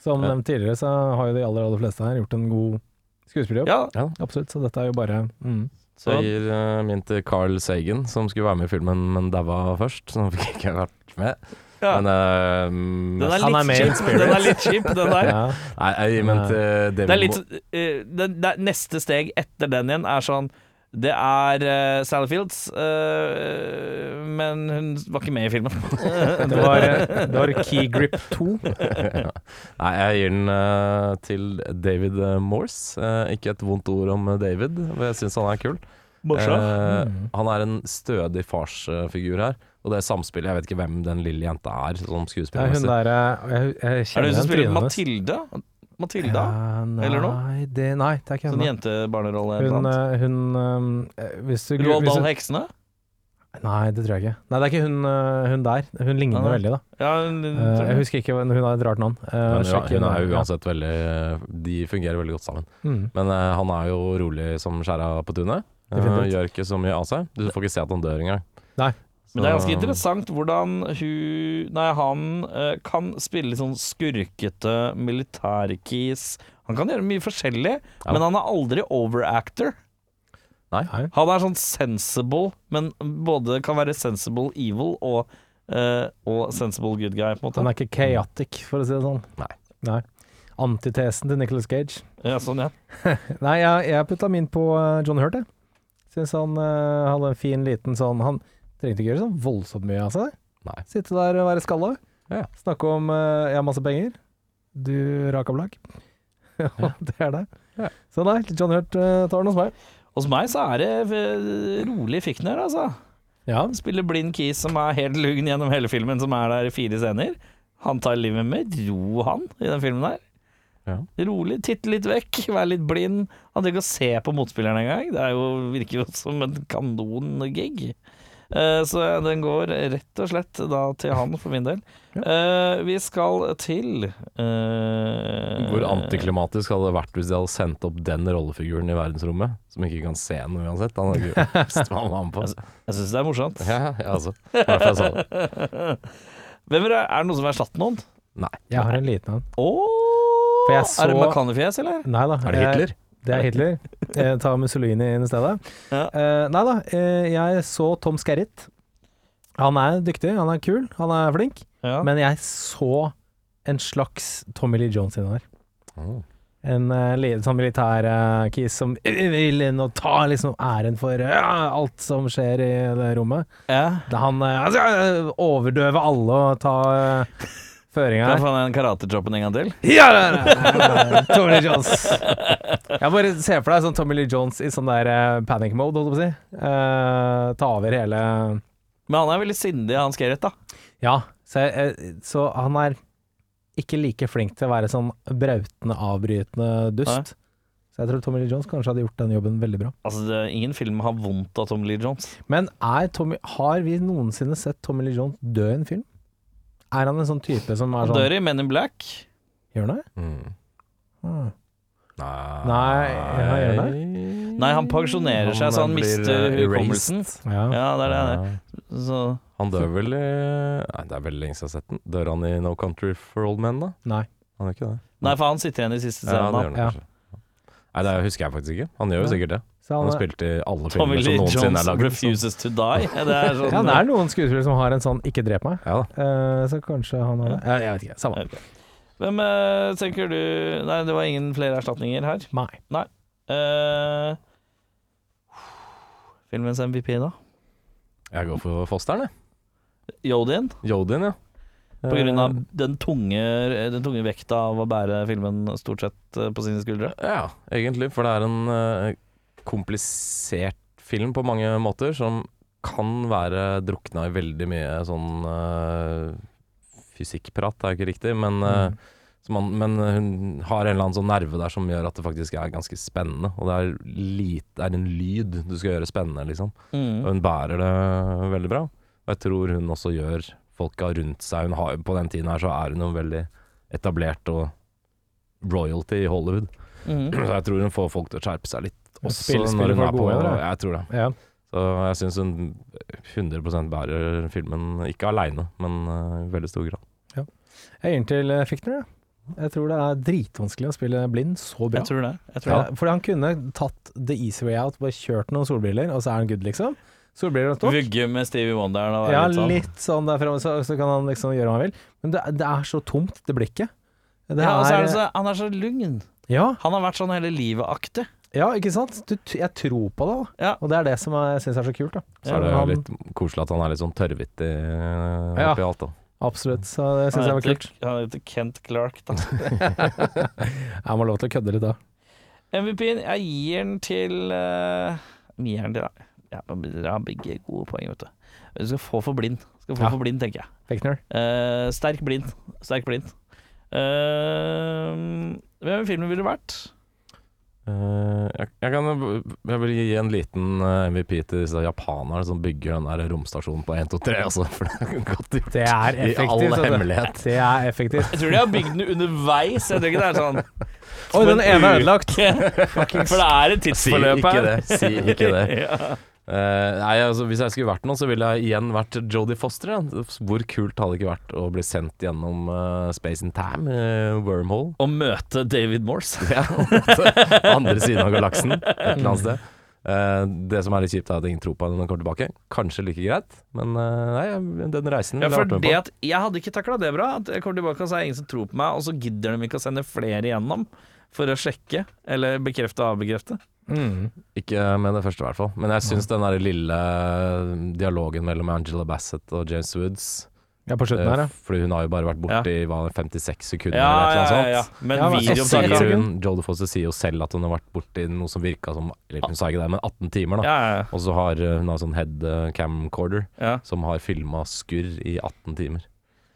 Som Ja. nevnt tidligere, så har jo de aller, aller fleste her gjort en god skuespillerjobb. Ja, Ja. Absolutt. Så dette er jo bare mm. så Jeg gir eh, min til Carl Sagen, som skulle være med i filmen, men daua først. Så han fikk ikke vært med. Ja. Men eh, Den er Han er med in spirit. den er litt kjip, den der. ja. Nei, jeg gir det, Det er litt eh, det, det Neste steg etter den igjen er sånn Det er uh, Sally Fields, uh, men hun var ikke med i filmen. Det var, det var Key Grip 2. Nei, jeg gir den uh, til David Morse. Ikke et vondt ord om David, for jeg syns han er kul. Mm. han er en stødig farsfigur her. Og det samspillet Jeg vet ikke hvem den lille jenta er som skuespiller Ja hun der Jeg Jeg, jeg er det hun som spiller. Matilda? Matilda? Ja, nei, Eller noe? Det, nei, det er ikke Sånn henne. jentebarnerolle eller Hun, noe Hun, eh, hun eh, Hvis du Roald Dahl Heksene? Nei, det tror jeg ikke. Nei, det er ikke hun, eh, hun der. Hun ligner nei. veldig, da. Ja, hun, uh, jeg husker ikke, hun har et rart navn. Uh, Men ja, hun er jo ja. uansett veldig De fungerer veldig godt sammen. Mm. Men uh, han er jo rolig som skjæra på tunet. Eh, gjør ikke så mye av seg. Du får ikke se at han dør engang. Nei. Men det er ganske interessant hvordan hun Nei, han eh, kan spille litt sånn skurkete militærkis. Han kan gjøre mye forskjellig, Ja. men han er aldri overactor. Nei. Han er sånn sensible, men både kan være sensible evil og, uh, og sensible good guy, på en måte. Han er ikke chaotic, for å si det sånn. Nei. Nei. Antitesen til Nicholas Cage. Ja, sånn, ja. Nei, jeg, jeg putta min på eh, John Hurt, jeg. Syns han uh, hadde en fin liten sånn Han trengte ikke gjøre sånn voldsomt mye av seg. Nei. Sitte der og være skalla. Ja. Snakke om eh, 'jeg har masse penger'. Du rakablag. Ja, det er det. Ja. Så nei, John Hurt eh, tar den hos meg. Hos meg så er det eh, rolig Fikner, altså. Ja. Spiller blind Keys som er helt lugn gjennom hele filmen, som er der i fire scener. Han tar livet med ro, han, i den filmen der. Ja. Rolig, titte litt vekk, være litt blind. Han trenger ikke å se på motspilleren engang. Det er jo, virker jo som en kanongig. Eh, så den går rett og slett da til han, for min del. Ja. vi skal til eh, Hvor antiklimatisk hadde det vært hvis de hadde sendt opp den rollefiguren i verdensrommet, som ikke kan se noe uansett? Han hadde ikke hva han var med på. Jeg syns det er morsomt. Ja, ja, altså. Det derfor jeg sa det. Hvem er, er det noen som har erstatte noen? Nei. Jeg har en liten en. Åh, For Er det McCanny-fjes, eller? Nei da. Er det jeg- Hitler? Det er Hitler. Ta Mussolini inn i stedet. Ja. Eh, nei da, eh, jeg så Tom Skerritt. Han er dyktig, han er kul, han er flink. Ja. Men jeg så en slags Tommy Lee Jones inni der. Oh. En uh, sånn militær uh, kis som vil inn og ta liksom æren for alt som skjer i det rommet. ja. Da han uh, overdøve alle og ta uh, her. Kan jeg få den karatechoppen en gang til? Ja, da, da, Tommy Lee Jones. Jeg bare ser for deg sånn Tommy Lee Jones i sånn der uh, panic mode, holdt jeg på å si. Uh, ta over hele Men han er veldig sindig, han Skerritt, da. Ja, så, eh, så han er ikke like flink til å være sånn brautende, avbrytende dust. Så jeg tror Tommy Lee Jones kanskje hadde gjort den jobben veldig bra. Altså, det, Ingen film har vondt av Tommy Lee Jones. Men er Tommy, har vi noensinne sett Tommy Lee Jones dø i en film? Er han en sånn type som er Han sånn dør i Men in Black. Gjør han det? Mm. Ah. Nei Nei, ja, gjør Nei, han pensjonerer seg, så han blir, mister eh, hukommelsen. Ja. Ja, det er det. Så Han dør vel i Nei, det er veldig lenge siden jeg har sett den. Dør han i No Country for Old Men, da? Nei. Han gjør ikke det? Nei, for han sitter igjen i siste Ja, det scenen. gjør han Ja. Nei, det husker jeg faktisk ikke. Han gjør jo sikkert det. Så Han han har er, spilt i alle Tommy filmer som noensinne er laget. refuses to die. Det er sånn ja, det er noen skuespillere som har en sånn 'ikke drep meg', Ja. Eh, så kanskje han har det. Ja, jeg vet ikke. Samme. Okay. Hvem uh, tenker du Nei, det var ingen flere erstatninger her. Nei. Eh, filmens MVP, da? Jeg går for Fosteren, jeg. Jodin? Jodin, ja. På grunn av den tunge, den tunge vekta av å bære filmen stort sett på sine skuldre? Ja, egentlig. For det er en komplisert film på mange måter, som kan være drukna i veldig mye sånn uh, fysikkprat, er ikke riktig, men, uh, man, men hun har en eller annen sånn nerve der som gjør at det faktisk er ganske spennende. Og det er, lite, det er en lyd du skal gjøre spennende, liksom. Og Mm. hun bærer det veldig bra. Og jeg tror hun også gjør folka rundt seg hun har, På den tiden her så er hun jo veldig etablert og royalty i Hollywood. Mm. Så jeg tror hun får folk til å skjerpe seg litt også Spill- når hun er på gode. Jeg tror det. Ja. Så jeg syns hun 100% bærer filmen, ikke aleine, men eh, i veldig stor grad. Jeg gir den til eh, Fichtner, jeg. Jeg tror det er dritvanskelig å spille blind så bra. Jeg tror det. Jeg tror Ja, det. fordi han kunne tatt the easy way out, bare kjørt noen solbriller, og så er han good, liksom. Solbriller og stokk. Vugge med Stevie Wonder. og Ja, litt sånn. litt sånn der framme, så, så kan han liksom gjøre hva han vil. Men det, det er så tomt, det blikket. Det Ja, og så er er, det så, han er så lugn. ja, Han har vært sånn hele livet-aktig. Ja, ikke sant? Du, jeg tror på det, da. Ja. Og det er det som jeg syns er så kult, da. Så er det han- litt koselig at han er litt sånn tørrvittig oppi Ja. alt. da Absolutt. Så det syns jeg var kult. han heter Kent Clark, da. Jeg må lov til å kødde litt, da. MVP-en, jeg gir den til uh, Gir den til deg. Ja, Dere har begge gode poeng, vet du. Du skal få for blind. Skal få Ja. for blind, tenker jeg. Eh, sterk blind. Sterk blind. Uh, hvem i filmen ville du vært? Eh, jeg, jeg kan Jeg vil gi en liten eh, MVP til disse japanerne som bygger den der romstasjonen på 1, 2, 3, altså. For det er godt gjort. Det er I effektivt. all vet du. hemmelighet. Det er effektivt. Jeg tror de har bygd den underveis. Jeg tror ikke det er sånn Oi, den ene er ødelagt. For det er et Si tidsforløp ikke her. det. Si ikke det. ja. Eh, nei, altså Hvis jeg skulle vært noen, så ville jeg igjen vært Jodie Foster. Ja. Hvor kult hadde det ikke vært å bli sendt gjennom uh, Space and Time, uh, wormhole? Å møte David Morse. Ja, Andre siden av galaksen, et eller annet sted. Det som er litt kjipt, er at ingen tror på henne når hun kommer tilbake. Kanskje like greit, men nei, den reisen Ja, for det at Jeg hadde ikke takla det bra. At jeg kommer tilbake og så er ingen som tror på meg, og så gidder de ikke å sende flere igjennom for å sjekke eller bekrefte og avbekrefte. Mm. Ikke med det første, i hvert fall. Men jeg syns den der lille dialogen mellom Angela Bassett og James Woods Ja, på slutten her, eh, ja. Fordi hun har jo bare vært borte i hva, 56 sekunder Ja, eller et ja, ja, ja. sånt. Men Ja, men Så sier hun, Jodie Foster sier jo selv at hun har vært borti i noe som virka som Eller hun sa ikke det, men 18 timer, da. ja, ja, Og så har eh, hun har sånn head eh, camcorder ja. som har filma skurr i 18 timer.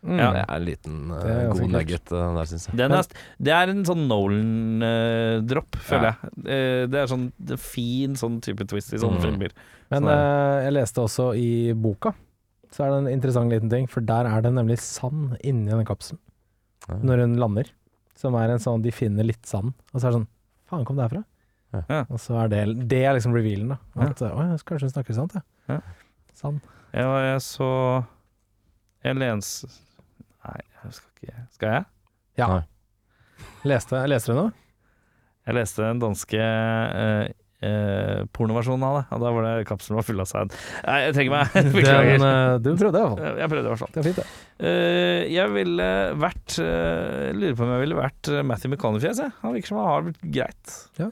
Mm. Ja. Det er en liten uh, er god nugget eh, der, syns jeg. Den er, det er en sånn Nolan-dropp, føler jeg. Uh, Det er sånn det er fin sånn type twist i sånne Mm. filmer. Men jeg leste også i boka, så er det en interessant liten ting, for der er det nemlig sand inni den kapselen Ja. når hun lander. Som er en sånn De finner litt sand, og så er det sånn Faen, kom det herfra? Ja. Ja. Og så er det Det er liksom revealen, da. At Å ja, kanskje hun snakker sant, ja. Ja. Sand. Ja, jeg så Jeg lens... Nei, jeg skal ikke Skal jeg? Ja. Leste, leste du noe? Jeg leste den danske eh, eh, pornoversjonen av det, og da var det kapselen var full av sæd. Nei, jeg trenger meg. Den, Beklager. eh, du prøvde iallfall. Jeg prøvde i hvert fall. Det er fint, det. Eh, jeg ville vært eh, Lurer på om jeg ville vært eh, Matthew McConaughey. jeg. Han virker som han har blitt greit. Ja.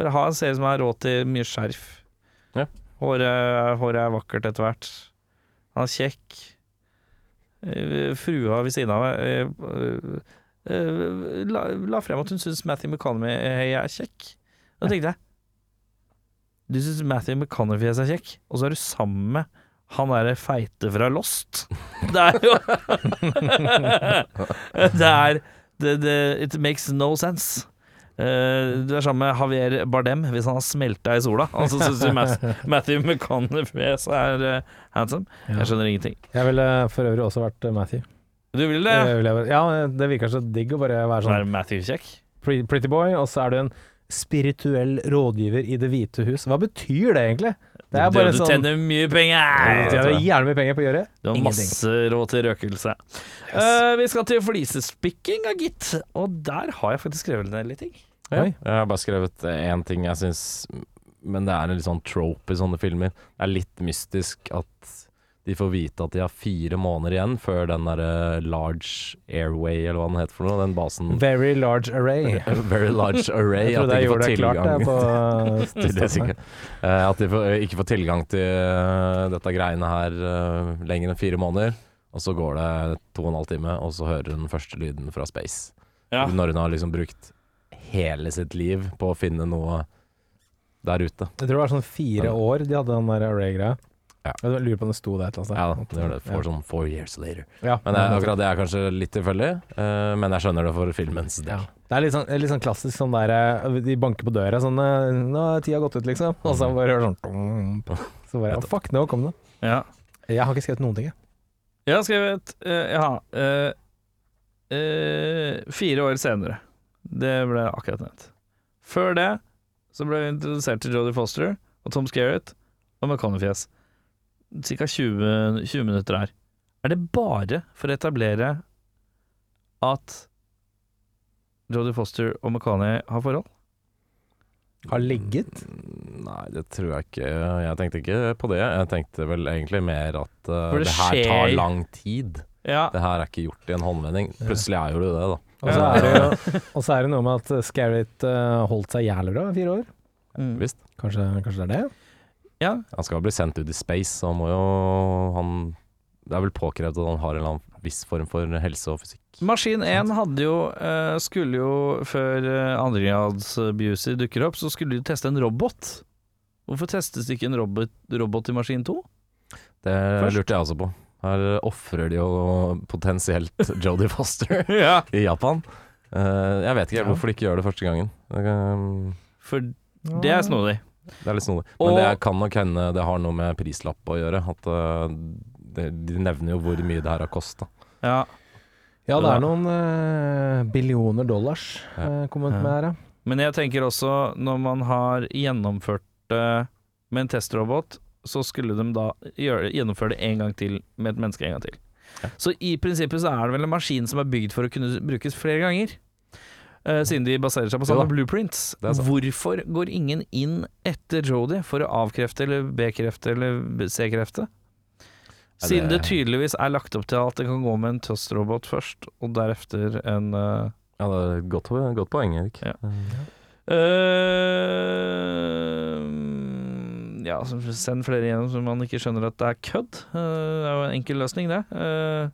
Bare ha en serie som har råd til mye skjerf. Ja. Håret, håret er vakkert etter hvert. Han er kjekk. Eh, Frua ved siden av eh, eh, la, la frem at hun syns Matthew McConaughey er kjekk. Da tenkte jeg Du syns Matthew McConaughey er kjekk, og så er du sammen med han derre feite fra Lost. Det er jo Det er It makes no sense. Eh, du er sammen med Javier Bardem hvis han har smelta i sola. Altså så syns du Matthew McConaughey er eh, handsome. Jeg skjønner ingenting. Jeg ville for øvrig også vært eh, Matthew. Du vil det? Ja, det virker så digg å bare være sånn Være Matthew kjekk? pretty boy, og så er du en spirituell rådgiver i Det hvite hus. Hva betyr det egentlig? Det er bare du sånn tjener mye penger! Du tjener gjerne mye penger på å gjøre Du har ingenting. masse råd til røkelse. Eh, vi skal til flisespikking, gitt. Og der har jeg faktisk skrevet ned litt ting. Ja. Jeg har bare skrevet én ting jeg syns Men det er en litt sånn trope i sånne filmer. Det er litt mystisk at de får vite at de har fire måneder igjen før den derre Large Airway, eller hva den heter for noe, den basen Very large array. Very Large Array. At de ikke får klart tilgang til det sikkert. Eh, At de ikke får tilgang til eh, dette greiene her eh, lenger enn fire måneder. Og så går det to og en halv time, og så hører hun den første lyden fra space. Ja. Når hun har liksom brukt hele sitt liv på å finne noe der ute. Jeg tror det var sånn fire år de hadde den der array-greia. Ja. Jeg lurer på om det sto der et eller annet sted. annet det gjør det. Ja. Sånn four years later. Ja. Men det, akkurat det er kanskje litt tilfeldig, uh, men jeg skjønner det for filmens del. Ja. Det er litt sånn, litt sånn klassisk sånn der eh, De banker på døra sånn eh, 'Nå har tida gått ut', liksom. Og så bare hører sånn Så bare oh, Fuck, nå kom det. Ja. Jeg har ikke skrevet noen ting, jeg. Jeg har skrevet Jeg har eh, uh, fire år senere. Det ble akkurat nevnt. Før det så ble vi introdusert til Jodie Foster og Tom Skerritt og McConaughey-fjes. Ca. 20, 20 minutter her. Er det bare for å etablere at Jodie Foster og McConaughey har forhold? Har ligget? Mm, Nei, det tror jeg ikke. Jeg tenkte ikke på det. Jeg tenkte vel egentlig mer at uh, det det, her skjer- tar lang tid. Ja. Det her er ikke gjort i en håndvending. Plutselig er jo det det, da. Og så er det jo og så er det noe med at Scarrett uh, holdt seg jævlig bra i fire år. Mm. Visst. Kanskje, kanskje det er det? ja. Han skal bli sendt ut i space, så han må jo han Det er vel påkrevd at han har en eller annen viss form for helse og fysikk. Maskin 1 hadde jo, eh, skulle jo, før uh, andregrads Busey dukker opp, så skulle de teste en robot. Hvorfor testes det ikke en robot, robot i Maskin 2? Det Først. lurte jeg også på. Her ofrer de jo potensielt Jodie Foster ja. i Japan. Uh, jeg vet ikke Ja. hvorfor de ikke gjør det første gangen. Det, For det er snodig. det er litt snodig. Og- Men det kan nok hende det har noe med prislapp å gjøre. At uh, det, de nevner jo hvor mye det her har kosta. Ja. Ja, det er noen uh, billioner dollars uh, eh, kommet Ja. med her, ja. Men jeg tenker også, når man har gjennomført det med en testrobot, så skulle de da gjøre, gjennomføre det en gang til med et menneske en gang til. Så i prinsippet så er det vel en maskin som er bygd for å kunne brukes flere ganger. Uh, siden de baserer seg på samme blueprints. Hvorfor går ingen inn etter Jodie for å avkrefte eller bekrefte eller C-krefte? Siden det tydeligvis er lagt opp til at det kan gå med en testrobot først, og deretter en uh... Ja, det er et godt, godt poeng, Erik. Ja. Eh, ja, send flere igjennom så man ikke skjønner at det er kødd. Eh, det er jo en enkel løsning, det. Eh,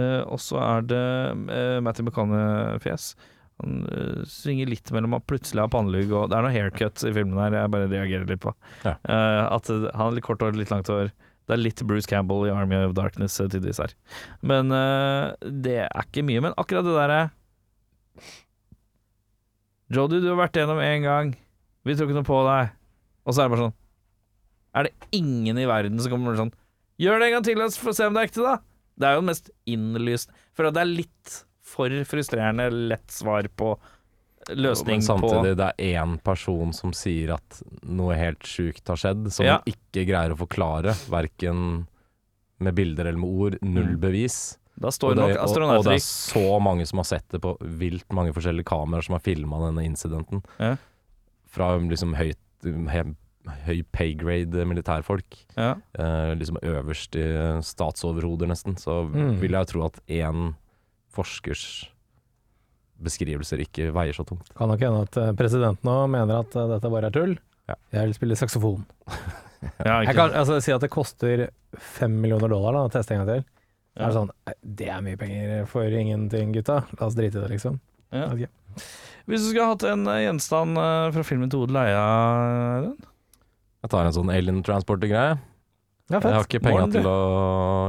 eh, og så er det Matty McConney-fjes. Han svinger litt mellom at plutselig har pannelugg og Det er noe haircut i filmen her jeg bare reagerer litt på. Ja. At han har litt kort hår, litt langt hår. Det er litt Bruce Campbell i Army of Darkness tidvis her. Men det er ikke mye. Men akkurat det derre Jodie, du har vært gjennom én gang. Vi tror ikke noe på deg. Og så er det bare sånn Er det ingen i verden som kommer sånn Gjør det en gang til, og få se om det er ekte, da. Det er jo mest innlyst. For det er litt for frustrerende lett svar på løsning Men samtidig, det er én person som sier at noe helt sjukt har skjedd, som Ja. ikke greier å forklare, verken med bilder eller med ord. Null Mm. bevis. Da står og, nok det, og, det er så mange som har sett det på vilt mange forskjellige kameraer som har filma denne incidenten. Ja. Fra liksom høyt høy pay grade militærfolk, ja. eh, liksom øverst i statsoverhoder nesten, så Mm. vil jeg tro at én forskers beskrivelser ikke veier så tungt. Kan nok hende at eh, presidenten nå mener at eh, dette bare er tull. Ja. Jeg vil spille saksofon. ja Jeg kan altså, si at det koster fem millioner dollar da, å teste en gang til. Ja. er det sånn Det er mye penger for ingenting, gutta. La oss drite i det, liksom. Ja. Ok. Hvis du skulle hatt en eh, gjenstand fra filmen til Odel Eia? Jeg tar en sånn alien transporter-greie. Ja, Jeg har ikke penger til å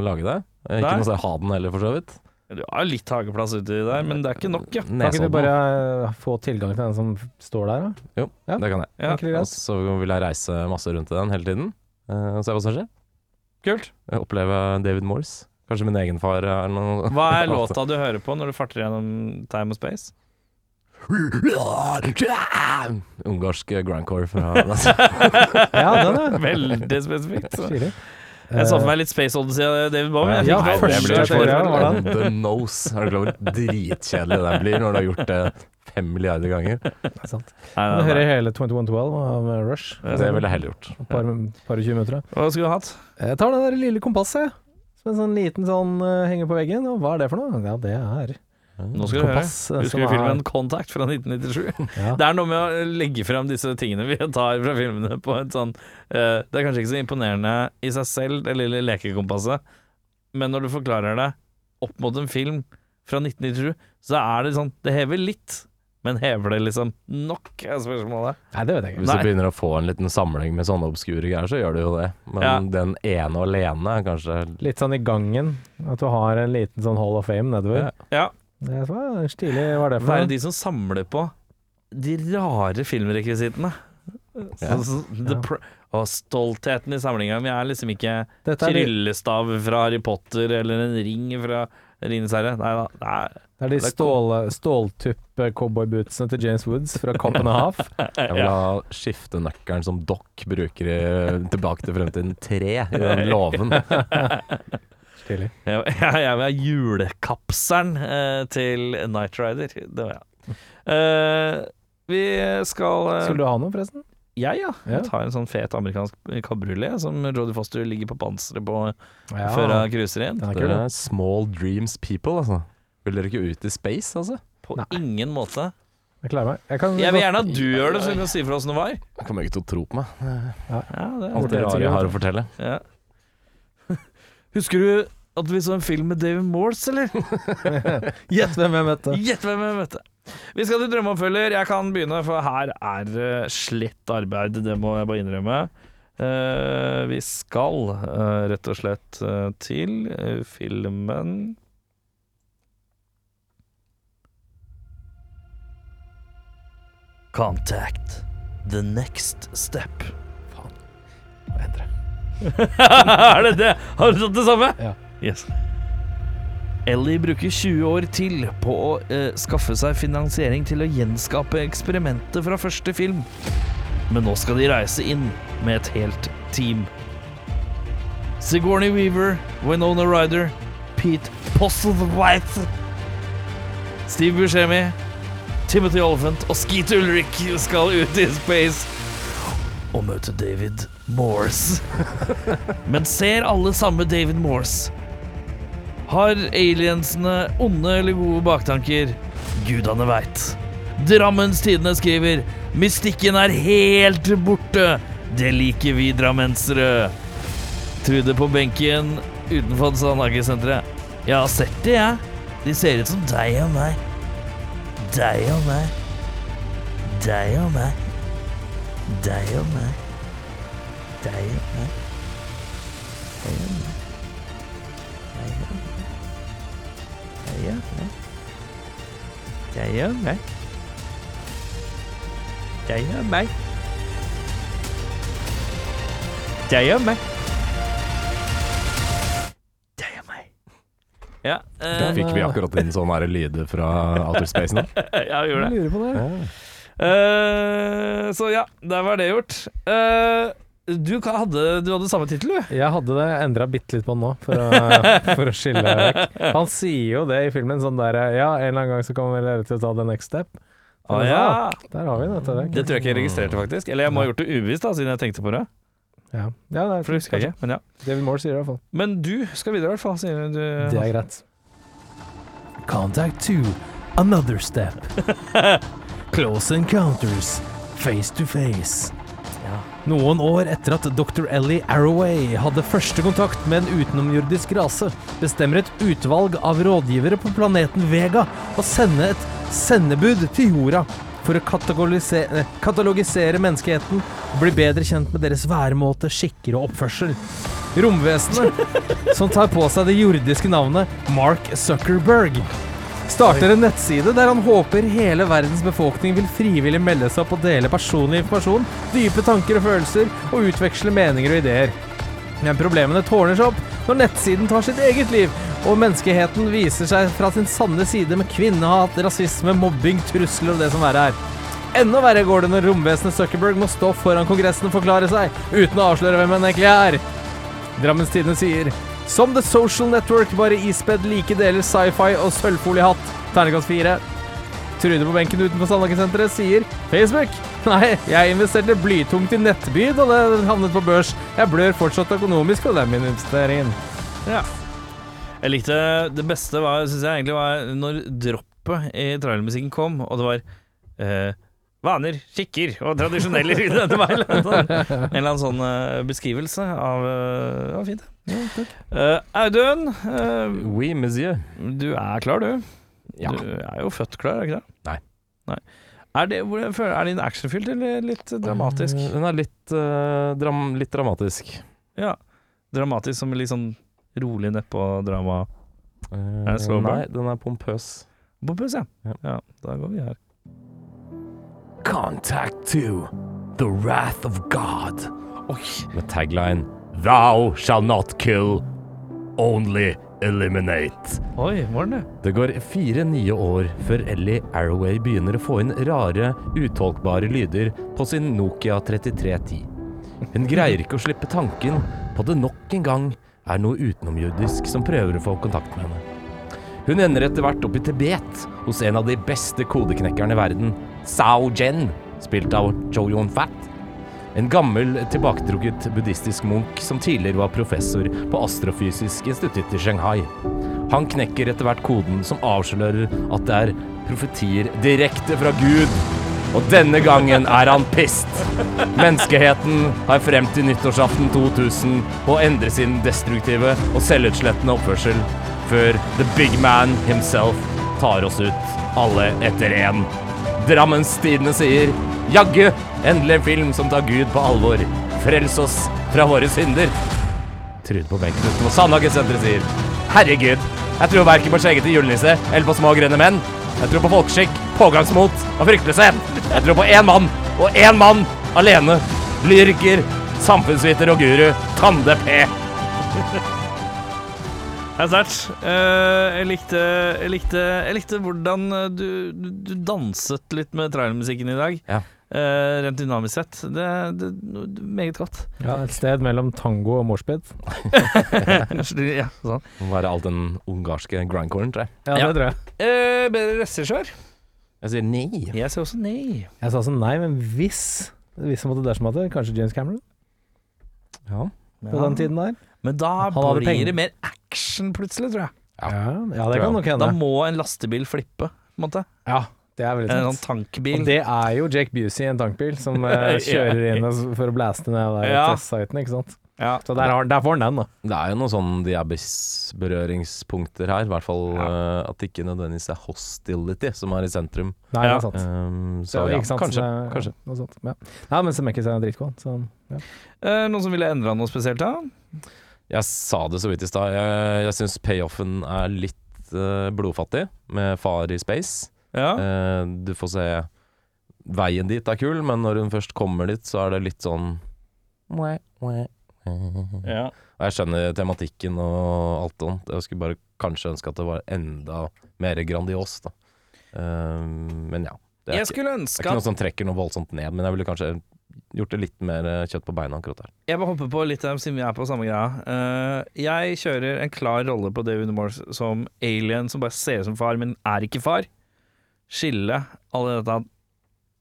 lage det. Nei. Eh, Ikke noe sted å ha den heller, for så vidt. Du har litt hageplass uti der, men det er ikke nok, ja. Kan ikke du bare eh, få tilgang til den som står der, da? Jo, Ja. det kan jeg. ja. Og så vil jeg reise masse rundt i den hele tiden. eh, Og se hva som skjer. Kult. Oppleve David Morse. Kanskje min egen far er noe Hva er låta du hører på når du farter gjennom Time og Space? Ungarsk grindcore fra Ja, den, er Veldig spesifikt. Jeg så for meg litt Space Odyssey av David Bowie. Ja, Ja, første var den. The Nose. Er du klar over hvor dritkjedelig det blir når du har gjort det fem milliarder ganger? Det er sant. Nei, nei, nei, hører hele 2112 av Rush. Det ville jeg heller gjort. Et par, par og 20 minutter. Hva skulle du hatt? Jeg tar det der lille kompasset, jeg. Som en sånn liten sånn eh, henger på veggen. Og hva er det for noe? Ja, det er Nå skal du høre. kompass. eh, Husker du er- filmen Contact fra 1997? Ja. Det er noe med å legge frem disse tingene vi tar fra filmene på et sånn uh, Det er kanskje ikke så imponerende i seg selv, det lille lekekompasset, men når du forklarer det opp mot en film fra 1997, så er det sånn Det hever litt, Men hever det liksom nok, er spørsmålet. Nei, det vet jeg ikke. Hvis Nei. du begynner å få en liten samling med sånne obskure greier, så gjør du jo det. Men Ja. den ene alene er kanskje Litt sånn i gangen, at du har en liten sånn Hall of Fame nedover. Ja. Ja. Det var stilig, var det for Være noe? de som samler på de rare filmrekvisittene. Ja. Så- Ja. pr- Og stoltheten i samlinga mi er liksom ikke er, tryllestav fra Harry Potter eller en ring fra Rines herre. Nei da. Nei. det er de det er stål, ståltupp cowboybootsene til James Woods fra Cop and a Half. Jeg vil ha skiftenøkkelen som Doc bruker i Tilbake til fremtiden 3 i den låven. Stilig. Jeg, jeg, jeg vil ha julekapselen eh, til Night Rider. Det var jeg. Eh, vi skal eh, Skulle du ha noe, forresten? Jeg, ja. Ja. Jeg tar en sånn fet amerikansk kabriolet som Jodie Foster ligger på panseret på Ja. før hun cruiser inn. Er Det er small dreams people, altså. Vil dere ikke ut i space, altså? På Nei. ingen måte. Jeg klarer meg. Jeg, kan Jeg vil gjerne at du gjør det, så du kan si fra åssen det var. Jeg kommer ikke til å tro på meg. Ja, det Alt det rare jeg har å fortelle. Ja. Husker du at vi så en film med David Morse, eller? Gjett hvem jeg møtte. Gjett hvem jeg møtte. Vi skal til drømmeoppfølger. Jeg kan begynne, for her er det slett arbeid. Det må jeg bare innrømme. Uh, vi skal uh, rett og slett uh, til eh, filmen Contact. The next step. er det det? Har du tatt det samme? Ja. Yes. Ellie bruker 20 år til på å eh, skaffe seg finansiering til å gjenskape eksperimentet fra første film. Men nå skal de reise inn med et helt team. Sigourney Weaver, Winona Ryder, Pete Postlewhite, Steve Buscemi, Timothy Oliphant og Skeet Ulrich skal ut i space og møte David Morse. Men ser alle samme David Morse? Har aliensene onde eller gode baktanker? Gudene veit. Drammens Tidende skriver Mystikken er helt borte. Det liker vi drammensere. Trude på benken utenfor Sandhagesenteret. Jeg har sett det, jeg. De ser ut som deg og meg. Deg og meg. Deg og meg. Deg og meg. Deg og meg. Deg og meg. Dia, né? Dayan, né? Dayan, né? Dayan, né? Ja, eh, Da fikk vi akkurat inn sånn her lyde fra outer space nå. ja, vi gjorde det. Lurer på det. Eh, så ja, der var det gjort. Eh, du, hadde, du hadde samme tittel, du? Jeg hadde det endra bitte litt på den nå, for å, for å skille vekk. Han sier jo det i filmen, sånn der Ja, en eller annen gang så kommer vi dere til å ta the next step. Ah, ja. sa, Der har vi det. Det, Det tror jeg ikke jeg registrerte, faktisk. Eller jeg må ha gjort det ubevisst, da, siden jeg tenkte på det. ja. ja, det For det husker jeg ikke. Men ja. David Moore sier det i hvert fall. Men du skal videre, i hvert fall. Sier du. Det er greit. Contact to another step. Close encounters, face to face. Noen år etter at Dr. Ellie Arroway hadde første kontakt med en utenomjordisk rase, bestemmer et utvalg av rådgivere på planeten Vega å sende et sendebud til jorda for å katalogisere, katalogisere menneskeheten og bli bedre kjent med deres væremåte, skikker og oppførsel. Romvesenet, som tar på seg det jordiske navnet Mark Zuckerberg, starter en nettside der han håper hele verdens befolkning vil frivillig melde seg opp og dele personlig informasjon, dype tanker og følelser, og utveksle meninger og ideer. Men problemene tårner seg opp når nettsiden tar sitt eget liv, og menneskeheten viser seg fra sin sanne side med kvinnehat, rasisme, mobbing, trusler og det som verre er. Enda verre går det når romvesenet Zuckerberg må stå foran Kongressen og forklare seg, uten å avsløre hvem han egentlig er. Drammens Tidende sier Som The Social Network, bare ispedd like deler sci-fi og sølvfoliehatt. Terningkast fire. Trude på benken utenfor Sandhagesenteret sier Facebook. Nei, jeg investerte blytungt i Nettby da det havnet på børs. Jeg blør fortsatt økonomisk på den investeringen. Ja. Jeg likte Det beste var, synes jeg egentlig var når droppet i trailermusikken kom, og det var eh, Vaner, skikker og tradisjoneller. i denne en eller annen sånn, en eller annen sånn eh, beskrivelse av uh, Det var fint. Eh, Audun, Uh, Oui, monsieur. du er klar, du. Ja. Du er jo født klar, er ikke det? Nei. Er det, er det actionfylt eller litt dramatisk? Eh, Den er litt, eh, dram, litt dramatisk. Ja. Dramatisk som litt sånn rolig nedpå-drama. Uh, Er det? Nei, den er pompøs. Pompøs, ja. Ja. ja. Da går vi her. Contact 2 The Wrath of God. Med tagline Thou shall not kill, only eliminate. Oi, var det? Det går fire nye år før Ellie Arroway begynner å få inn rare, utolkbare lyder på sin Nokia 3310. Hun greier ikke å slippe tanken på at det nok en gang er noe utenomjordisk som prøver å få kontakt med henne. Hun ender etter hvert opp i Tibet hos en av de beste kodeknekkerne i verden, Sao Jen, spilt av Cho Yun Fat. En gammel, tilbaketrukket buddhistisk munk som tidligere var professor på Astrofysisk institutt i Shanghai. Han knekker etter hvert koden som avslører at det er profetier direkte fra Gud. Og denne gangen er han pissed. Menneskeheten har frem til nyttårsaften 2000 på å endre sin destruktive og selvutslettende oppførsel, før the big man himself tar oss ut, alle etter én. Drammens Tidende sier Jaggu, endelig en film som tar Gud på alvor. Frels oss fra våre synder. Trude på benken utenfor Sandhagesenteret sier Herregud, jeg tror verken på skjeggete julenisse eller på små grønne menn. Jeg tror på folkeskikk, pågangsmot og fryktløshet. Jeg tror på én mann, og én mann alene. Lyriker, samfunnsviter og guru, Tande P. Det er sterkt. Eh, jeg, likte, jeg, likte, jeg likte hvordan eh, du, du, du danset litt med trailermusikken i dag. Ja. Eh, rent dynamisk sett. Det, det, det Meget godt. Ja, et sted mellom tango og moshpit. ja, sånn. Må være all den ungarske grindcoren, tror jeg. Ja, Ja. det tror jeg. Eh, bedre regissør? Jeg sier nei. Jeg sier også nei. Jeg sa også nei, men hvis Hvis jeg måtte dersom at det, kanskje James Cameron Ja. på den tiden der. Men da blir penger. det mer action plutselig, tror jeg. Ja. Ja, ja det kan nok Da må en lastebil flippe, på en måte. Ja, det er veldig sant. En sånn tankbil. Og det er jo Jake Busey i en tankbil som eh, kjører inn for å blaste ned der Ja. testsiten, ikke sant. Ja. Så der, har, der får han den, da. Det er jo noen sånn diabes-berøringspunkter her. I hvert fall eh, at det ikke nødvendigvis er hostility som er i sentrum. Nei, Ja. det er sant. Um, så Så, ja, ikke sant? kanskje. Det- kanskje. Noe sånt. Ja. Nei, men Semekis er dritgod. Så ja. Uh, noen som ville endra noe spesielt, da? Jeg sa det så vidt i stad. Jeg, jeg syns payoffen er litt uh, blodfattig, med far i space. Ja. Uh, du får se Veien dit er kul, men når hun først kommer dit, så er det litt sånn ja. Og jeg skjønner tematikken og alt sånt. Jeg skulle bare kanskje ønske at det var enda mer grandios, da. Uh, men ja. Det er, Jeg ikke, skulle det er ikke noe som trekker noe voldsomt ned, men jeg ville kanskje gjort det litt mer eh, kjøtt på beina akkurat der. Jeg må hoppe på litt av dem siden vi er på samme greia. Eh, jeg kjører en klar rolle på David Morse som alien som bare ser ut som far, men er ikke far. Skille alle dette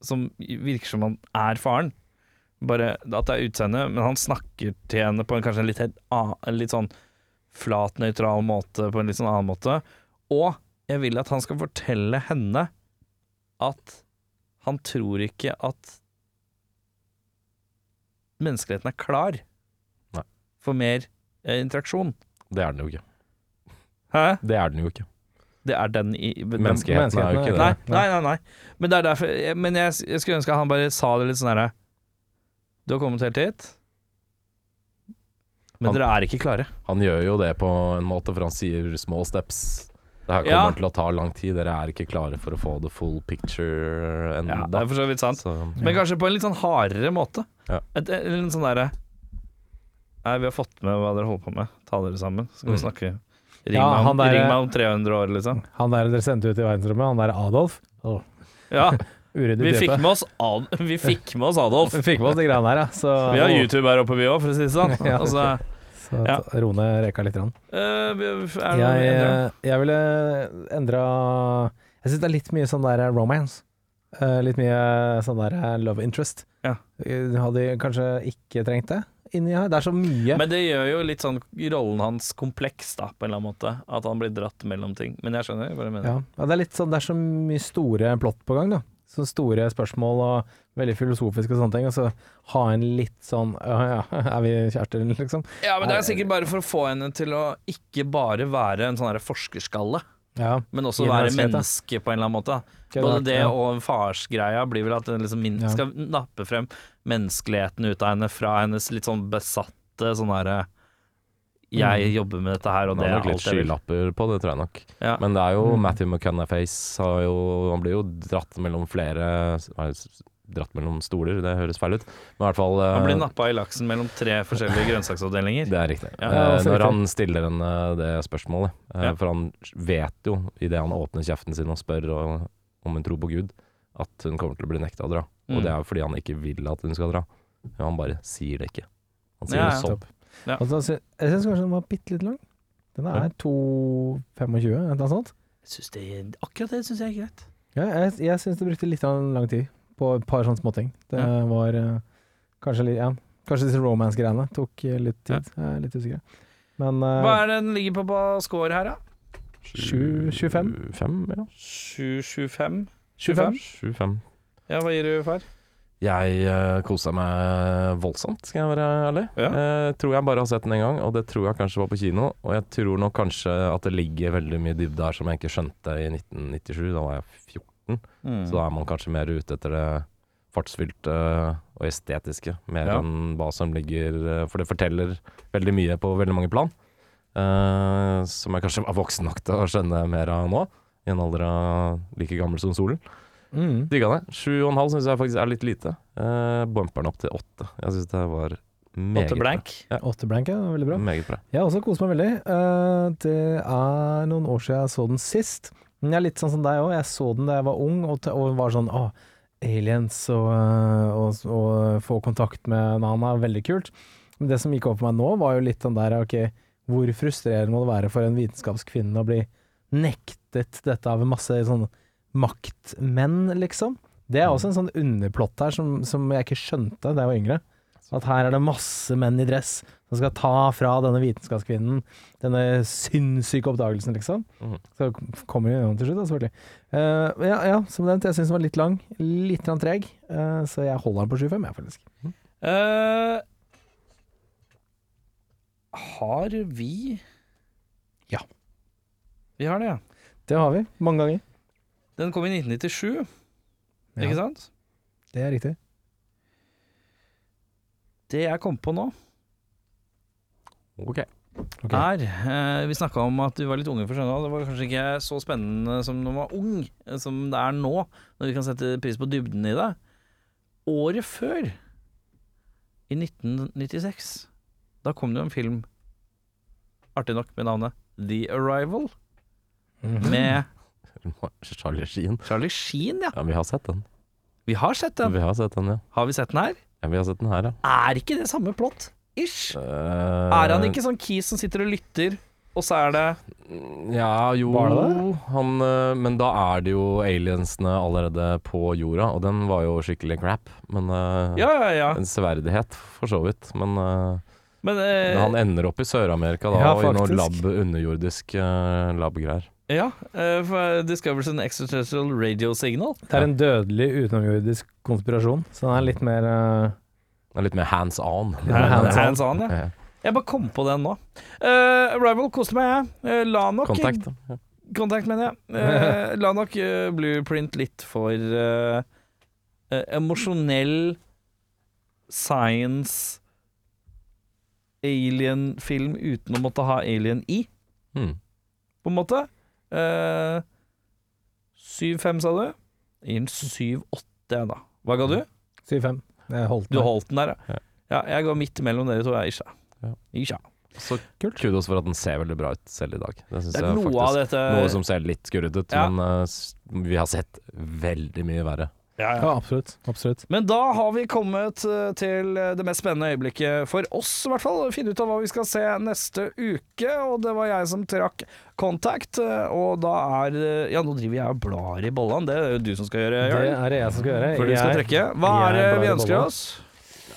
som virker som han er faren. Bare at det er utseendet, men han snakker til henne på en kanskje en litt, helt, en litt sånn flat, nøytral måte, på en litt sånn annen måte. Og jeg vil at han skal fortelle henne at han tror ikke at menneskeligheten er klar Nei. for mer eh, interaksjon. Det er den jo ikke. Hæ? Det er den jo ikke. Det er den i den- Menneskeheten er jo ikke det. Nei, nei, nei, nei. Men det er derfor jeg- Men jeg, jeg skulle ønske han bare sa det litt sånn herre Du har kommet helt hit, men Han- dere er ikke klare. Han gjør jo det på en måte, for han sier small steps. Det her Ja. til å ta lang tid. Dere er ikke klare for å få the full picture Ja, ennå. det er for så vidt sant. Så Men kanskje på en litt sånn hardere måte. Ja. Et, eller en sånn derre Nei, vi har fått med hva dere holder på med. Ta dere sammen, så skal vi Mm. snakke. Ring, Ja, meg, om, der- ring meg om 300 år, liksom. Han der dere sendte ut i verdensrommet, han der Adolf. Oh. Ja, vi fikk med oss, Ad vi fikk med oss Adolf. Vi fikk med oss de greiene der, ja. Så, Vi har YouTube her oppe, vi òg, for å si det sånn. Ja. Altså, Så Ja. ro ned reka litt. Grann. Uh, er det Jeg, jeg ville endra Jeg syns det er litt mye sånn der romance. Uh, litt mye sånn der love interest. Ja. Eh, Hadde kanskje ikke trengt det inni her. Det er så mye. Men det gjør jo litt sånn rollen hans kompleks, da, på en eller annen måte. At han blir dratt mellom ting. Men jeg skjønner hva du mener. ja. Ja, det er litt sånn Det er så mye store plott på gang, da. Så store spørsmål og veldig filosofiske og sånne ting. Og så ha en litt sånn Ja, ja, er vi kjærester, liksom? Ja, men det er sikkert bare for å få henne til å ikke bare være en sånn forskerskalle. Ja. men også være menneske på en eller annen måte. Både det det ja. og farsgreia blir vel at den liksom min Ja. skal nappe frem menneskeligheten ut av henne fra hennes litt sånn besatte sånn herre Jeg jobber med dette her, og Det det er nok litt skylapper på det, tror jeg nok. Ja. Men det er jo Mm. Matthew McConaughey har jo Han blir jo dratt mellom flere Dratt mellom stoler, det høres feil ut. Men i hvert fall Han blir eh, nappa i laksen mellom tre forskjellige grønnsaksavdelinger. Det er riktig. Ja. Eh, når han stiller henne det spørsmålet. Eh, Ja. For han vet jo, idet han åpner kjeften sin og spør og, om hun tror på Gud, at hun kommer til å bli nekta å dra. Mm. Og det er jo fordi han ikke vil at hun skal dra. Men han bare sier det ikke. Han sier Ja, det sånn. Ja. Og jeg syns kanskje den var bitte litt lang. Den er 2,25, eller noe sånt. Det, akkurat det syns jeg er greit. Ja, jeg jeg syns det brukte litt lang tid på et par sånne småting. Det Ja. var eh, kanskje litt Ja, kanskje disse romance-greiene tok eh, litt tid. Jeg er litt usikker. Men eh, Hva er det den ligger på på score her, da? 7-25. Ja. 7-25. 25. Ja, hva gir du, far? Jeg uh, kosa meg voldsomt, skal jeg være ærlig. Ja. Uh, tror jeg bare har sett den en gang, og det tror jeg kanskje var på kino. Og jeg tror nok kanskje at det ligger veldig mye dybde her som jeg ikke skjønte i 1997. Da var jeg 14, Mm. så da er man kanskje mer ute etter det fartsfylte og estetiske, mer Ja. enn hva som ligger eh, For det forteller veldig mye på veldig mange plan. uh, som jeg kanskje var voksen nok til å skjønne mer av nå, i en alder av like gammel som solen. mm. Digga det. Sju og en halv syns jeg faktisk er litt lite. Uh, bumperen opp til åtte. Jeg syns det var meget Åtte blank. Åtte blank, ja. Veldig bra. bra. Meget bra. Jeg har også kost meg veldig. Uh, det er noen år siden jeg så den sist. Men jeg er litt sånn som deg òg. Jeg så den da jeg var ung og, og var sånn Å, aliens og, eh, og, og få kontakt med Nana, veldig kult. Men det som gikk opp for meg nå, var jo litt den der Ok, hvor frustrerende må det være for en vitenskapskvinne å bli nektet dette av masse sånne maktmenn, liksom? Det er også en sånn underplott her som, som jeg ikke skjønte da jeg var yngre. At her er det masse menn i dress som skal ta fra denne vitenskapskvinnen denne sinnssyke oppdagelsen, liksom. Mm. Så kommer jo gjennom til slutt, da, selvfølgelig. Uh, ja, ja, som nevnt, jeg syns den var litt lang. Litt treg. Uh, så jeg holder den på 7,5, jeg, faktisk. Eh, har vi Ja. Vi har det, ja. Det har vi. Mange ganger. Den kom i 1997, ikke sant? Det er riktig. Det jeg kom på nå, Ok. Okay. Her, eh, Vi snakka om at du var litt unge for skjønne, det var kanskje ikke så spennende som når man var ung, eh, som det er nå, når vi kan sette pris på dybden i det. Året før, i 1996, da kom det jo en film, artig nok med navnet The Arrival, Mhm. med Charlie Sheen. Charlie Sheen, ja. Ja, vi har sett den. Vi har sett den. Vi har sett den, ja. Har vi sett den her? ja vi har sett den her, ja. Er ikke det samme plott? Ish. Eh, Er han ikke sånn kis som sitter og lytter, og så er det Ja, jo Var det Han, eh, Men da er det jo aliensene allerede på jorda, og den var jo skikkelig crap. Men eh, Ja, ja, ja. En severdighet, for så vidt. Men eh, Men eh, han ender opp i Sør-Amerika da, Ja, og i noe faktisk. lab, underjordisk uh, lab-greier. Ja, eh, for discovers an extraterrestrial radio signal. Det er en dødelig utenomjordisk konspirasjon, så den er litt mer eh, Det litt mer hands on. Ja, hands on. Hands on, ja. Jeg bare kom på den nå. Uh, Rival koste meg, jeg. Eh, la nok Kontakt. Ja. Kontakt, mener jeg. Uh, la nok uh, Blueprint litt for uh, eh, emosjonell science alien-film uten å måtte ha alien i, Mm. på en måte. Eh, 7-5, sa du? Gir den 7-8, jeg, da. Hva ga du? 7,5. Jeg holdt Du holdt den der, ja. Ja. Jeg går midt mellom dere to, jeg, Isha. Ja. Isha. Så kudos for at den ser veldig bra ut selv i dag. Det Det er noe faktisk. av dette Noe som ser litt skurret ut, Ja. men uh, vi har sett veldig mye verre. Ja, ja. Ja, absolutt. Absolutt. Men da har vi kommet eh, til eh, det mest spennende øyeblikket for oss, i hvert fall. Finne ut av hva vi skal se neste uke. Og det var jeg som trakk Contact. eh, Og da er Ja, nå driver jeg og blar i bollene. Det er jo du som skal gjøre, Det er det jeg som skal gjøre. Før du skal trekke. Hva er det vi ønsker oss?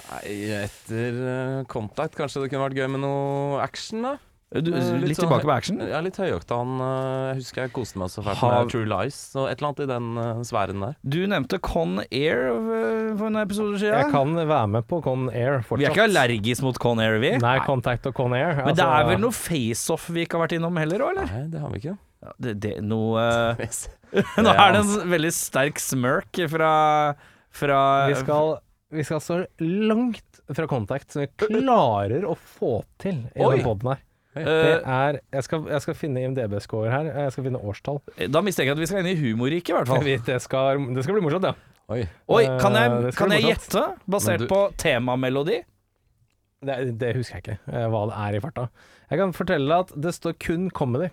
Nei, etter Contact kanskje det kunne vært gøy med noe action, da? Du, Eh, litt, litt sånn- tilbake på action? Ja, litt høyoktan. Jeg husker jeg koste meg så fælt med True Lies, så et eller annet i den sfæren der. Du nevnte Con Air eh, for en episode siden. Jeg kan være med på Con Air fortsatt. Vi er ikke allergisk mot Con Air, vi. Nei, Contact og Con Air. Men det altså- er vel noe face-off vi ikke har vært innom heller òg, eller? Nei, det har vi ikke. Ja, det, det noe Nå er det en veldig sterk smirk fra, fra Vi skal, vi skal så langt fra Contact som vi klarer å få til i Oi. den poden her. Det eh, er Jeg skal, jeg skal finne IMDb-score her. Jeg skal finne årstall. Da mistenker jeg at vi skal inn i humorriket, i hvert fall. Det skal, det skal bli morsomt, ja. Oi. Oi, kan Eh, jeg, det skal kan bli jeg morsomt. gjette, basert Men du- på temamelodi? Det, det husker jeg ikke, eh, hva det er i farta. Jeg kan fortelle at det står kun comedy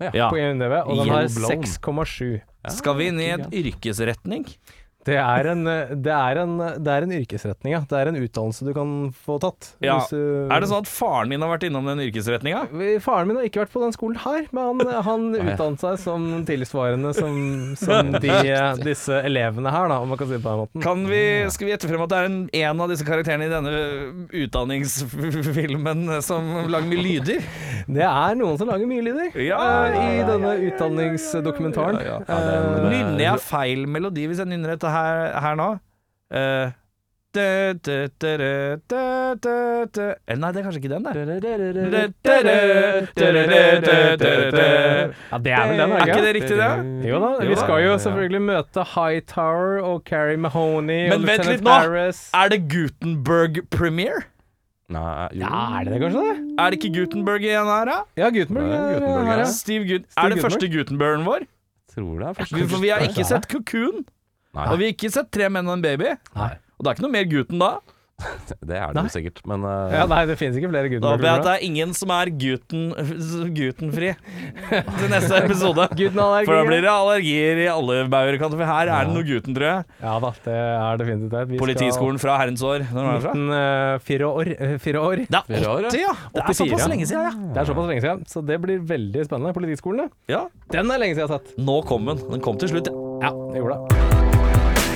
Ja. på IMDb, og den har Yellow Blown. 6,7. Skal vi inn i en yrkesretning? Det er en, eh, det er en, det er en yrkesretning, ja. Det er en utdannelse du kan få tatt. Ja. Du- Er det sånn at faren min har vært innom den yrkesretninga? Faren min har ikke vært på den skolen her, men han, han utdannet seg som tilsvarende som, som de, disse elevene her, da, om man kan si det på den måten. Kan vi, skal vi gjette frem at det er en, en av disse karakterene i denne utdanningsfilmen som lager mye lyder? Det er noen som lager mye lyder Ja, eh, ja, i denne utdanningsdokumentaren. Ja, Eh, Nynner jeg feil melodi hvis jeg nynner dette her, her nå? Eh, dø, dø. Eh, Nei, det er kanskje ikke den, det. Ja, det er vel den, Er ikke det riktig, det? Jo da, vi skal jo selvfølgelig møte Hightower og Carrie Mahoney Men og vent litt nå. Harris. Er det Gutenberg premiere? Nei, jo. Ja, er det det, kanskje? det? Er det ikke Gutenberg igjen her, da? Ja, Gutenberg. Det er er Gutenberg, her, ja. ja. Steve Gut Steve er det Gutenberg? første Gutenbergen vår? Tror det er første For vi har ikke sett Cocoon. Nei, Og vi har ikke sett Tre menn og en baby. Nei. Og det er ikke noe mer Guten da. det er det jo sikkert, men uh, Ja, nei, det finnes ikke flere Da håper jeg at det er ingen som er Guten, Gutenfri til neste episode. For da blir det allergier i alle bauer For her er det noe gutten, tror jeg. Ja da, det er definitivt det. Politiskolen fra herrens år. Når var det fra? 1904 år. eh, år. Det er Fire år, ja. 80, ja! Det er såpass lenge siden, ja. Det er såpass lenge siden, så det blir veldig spennende. Politiskolen, ja. ja. Den er lenge siden jeg har sett. Nå kom den. Den kom til slutt. ja. Ja, det gjorde det.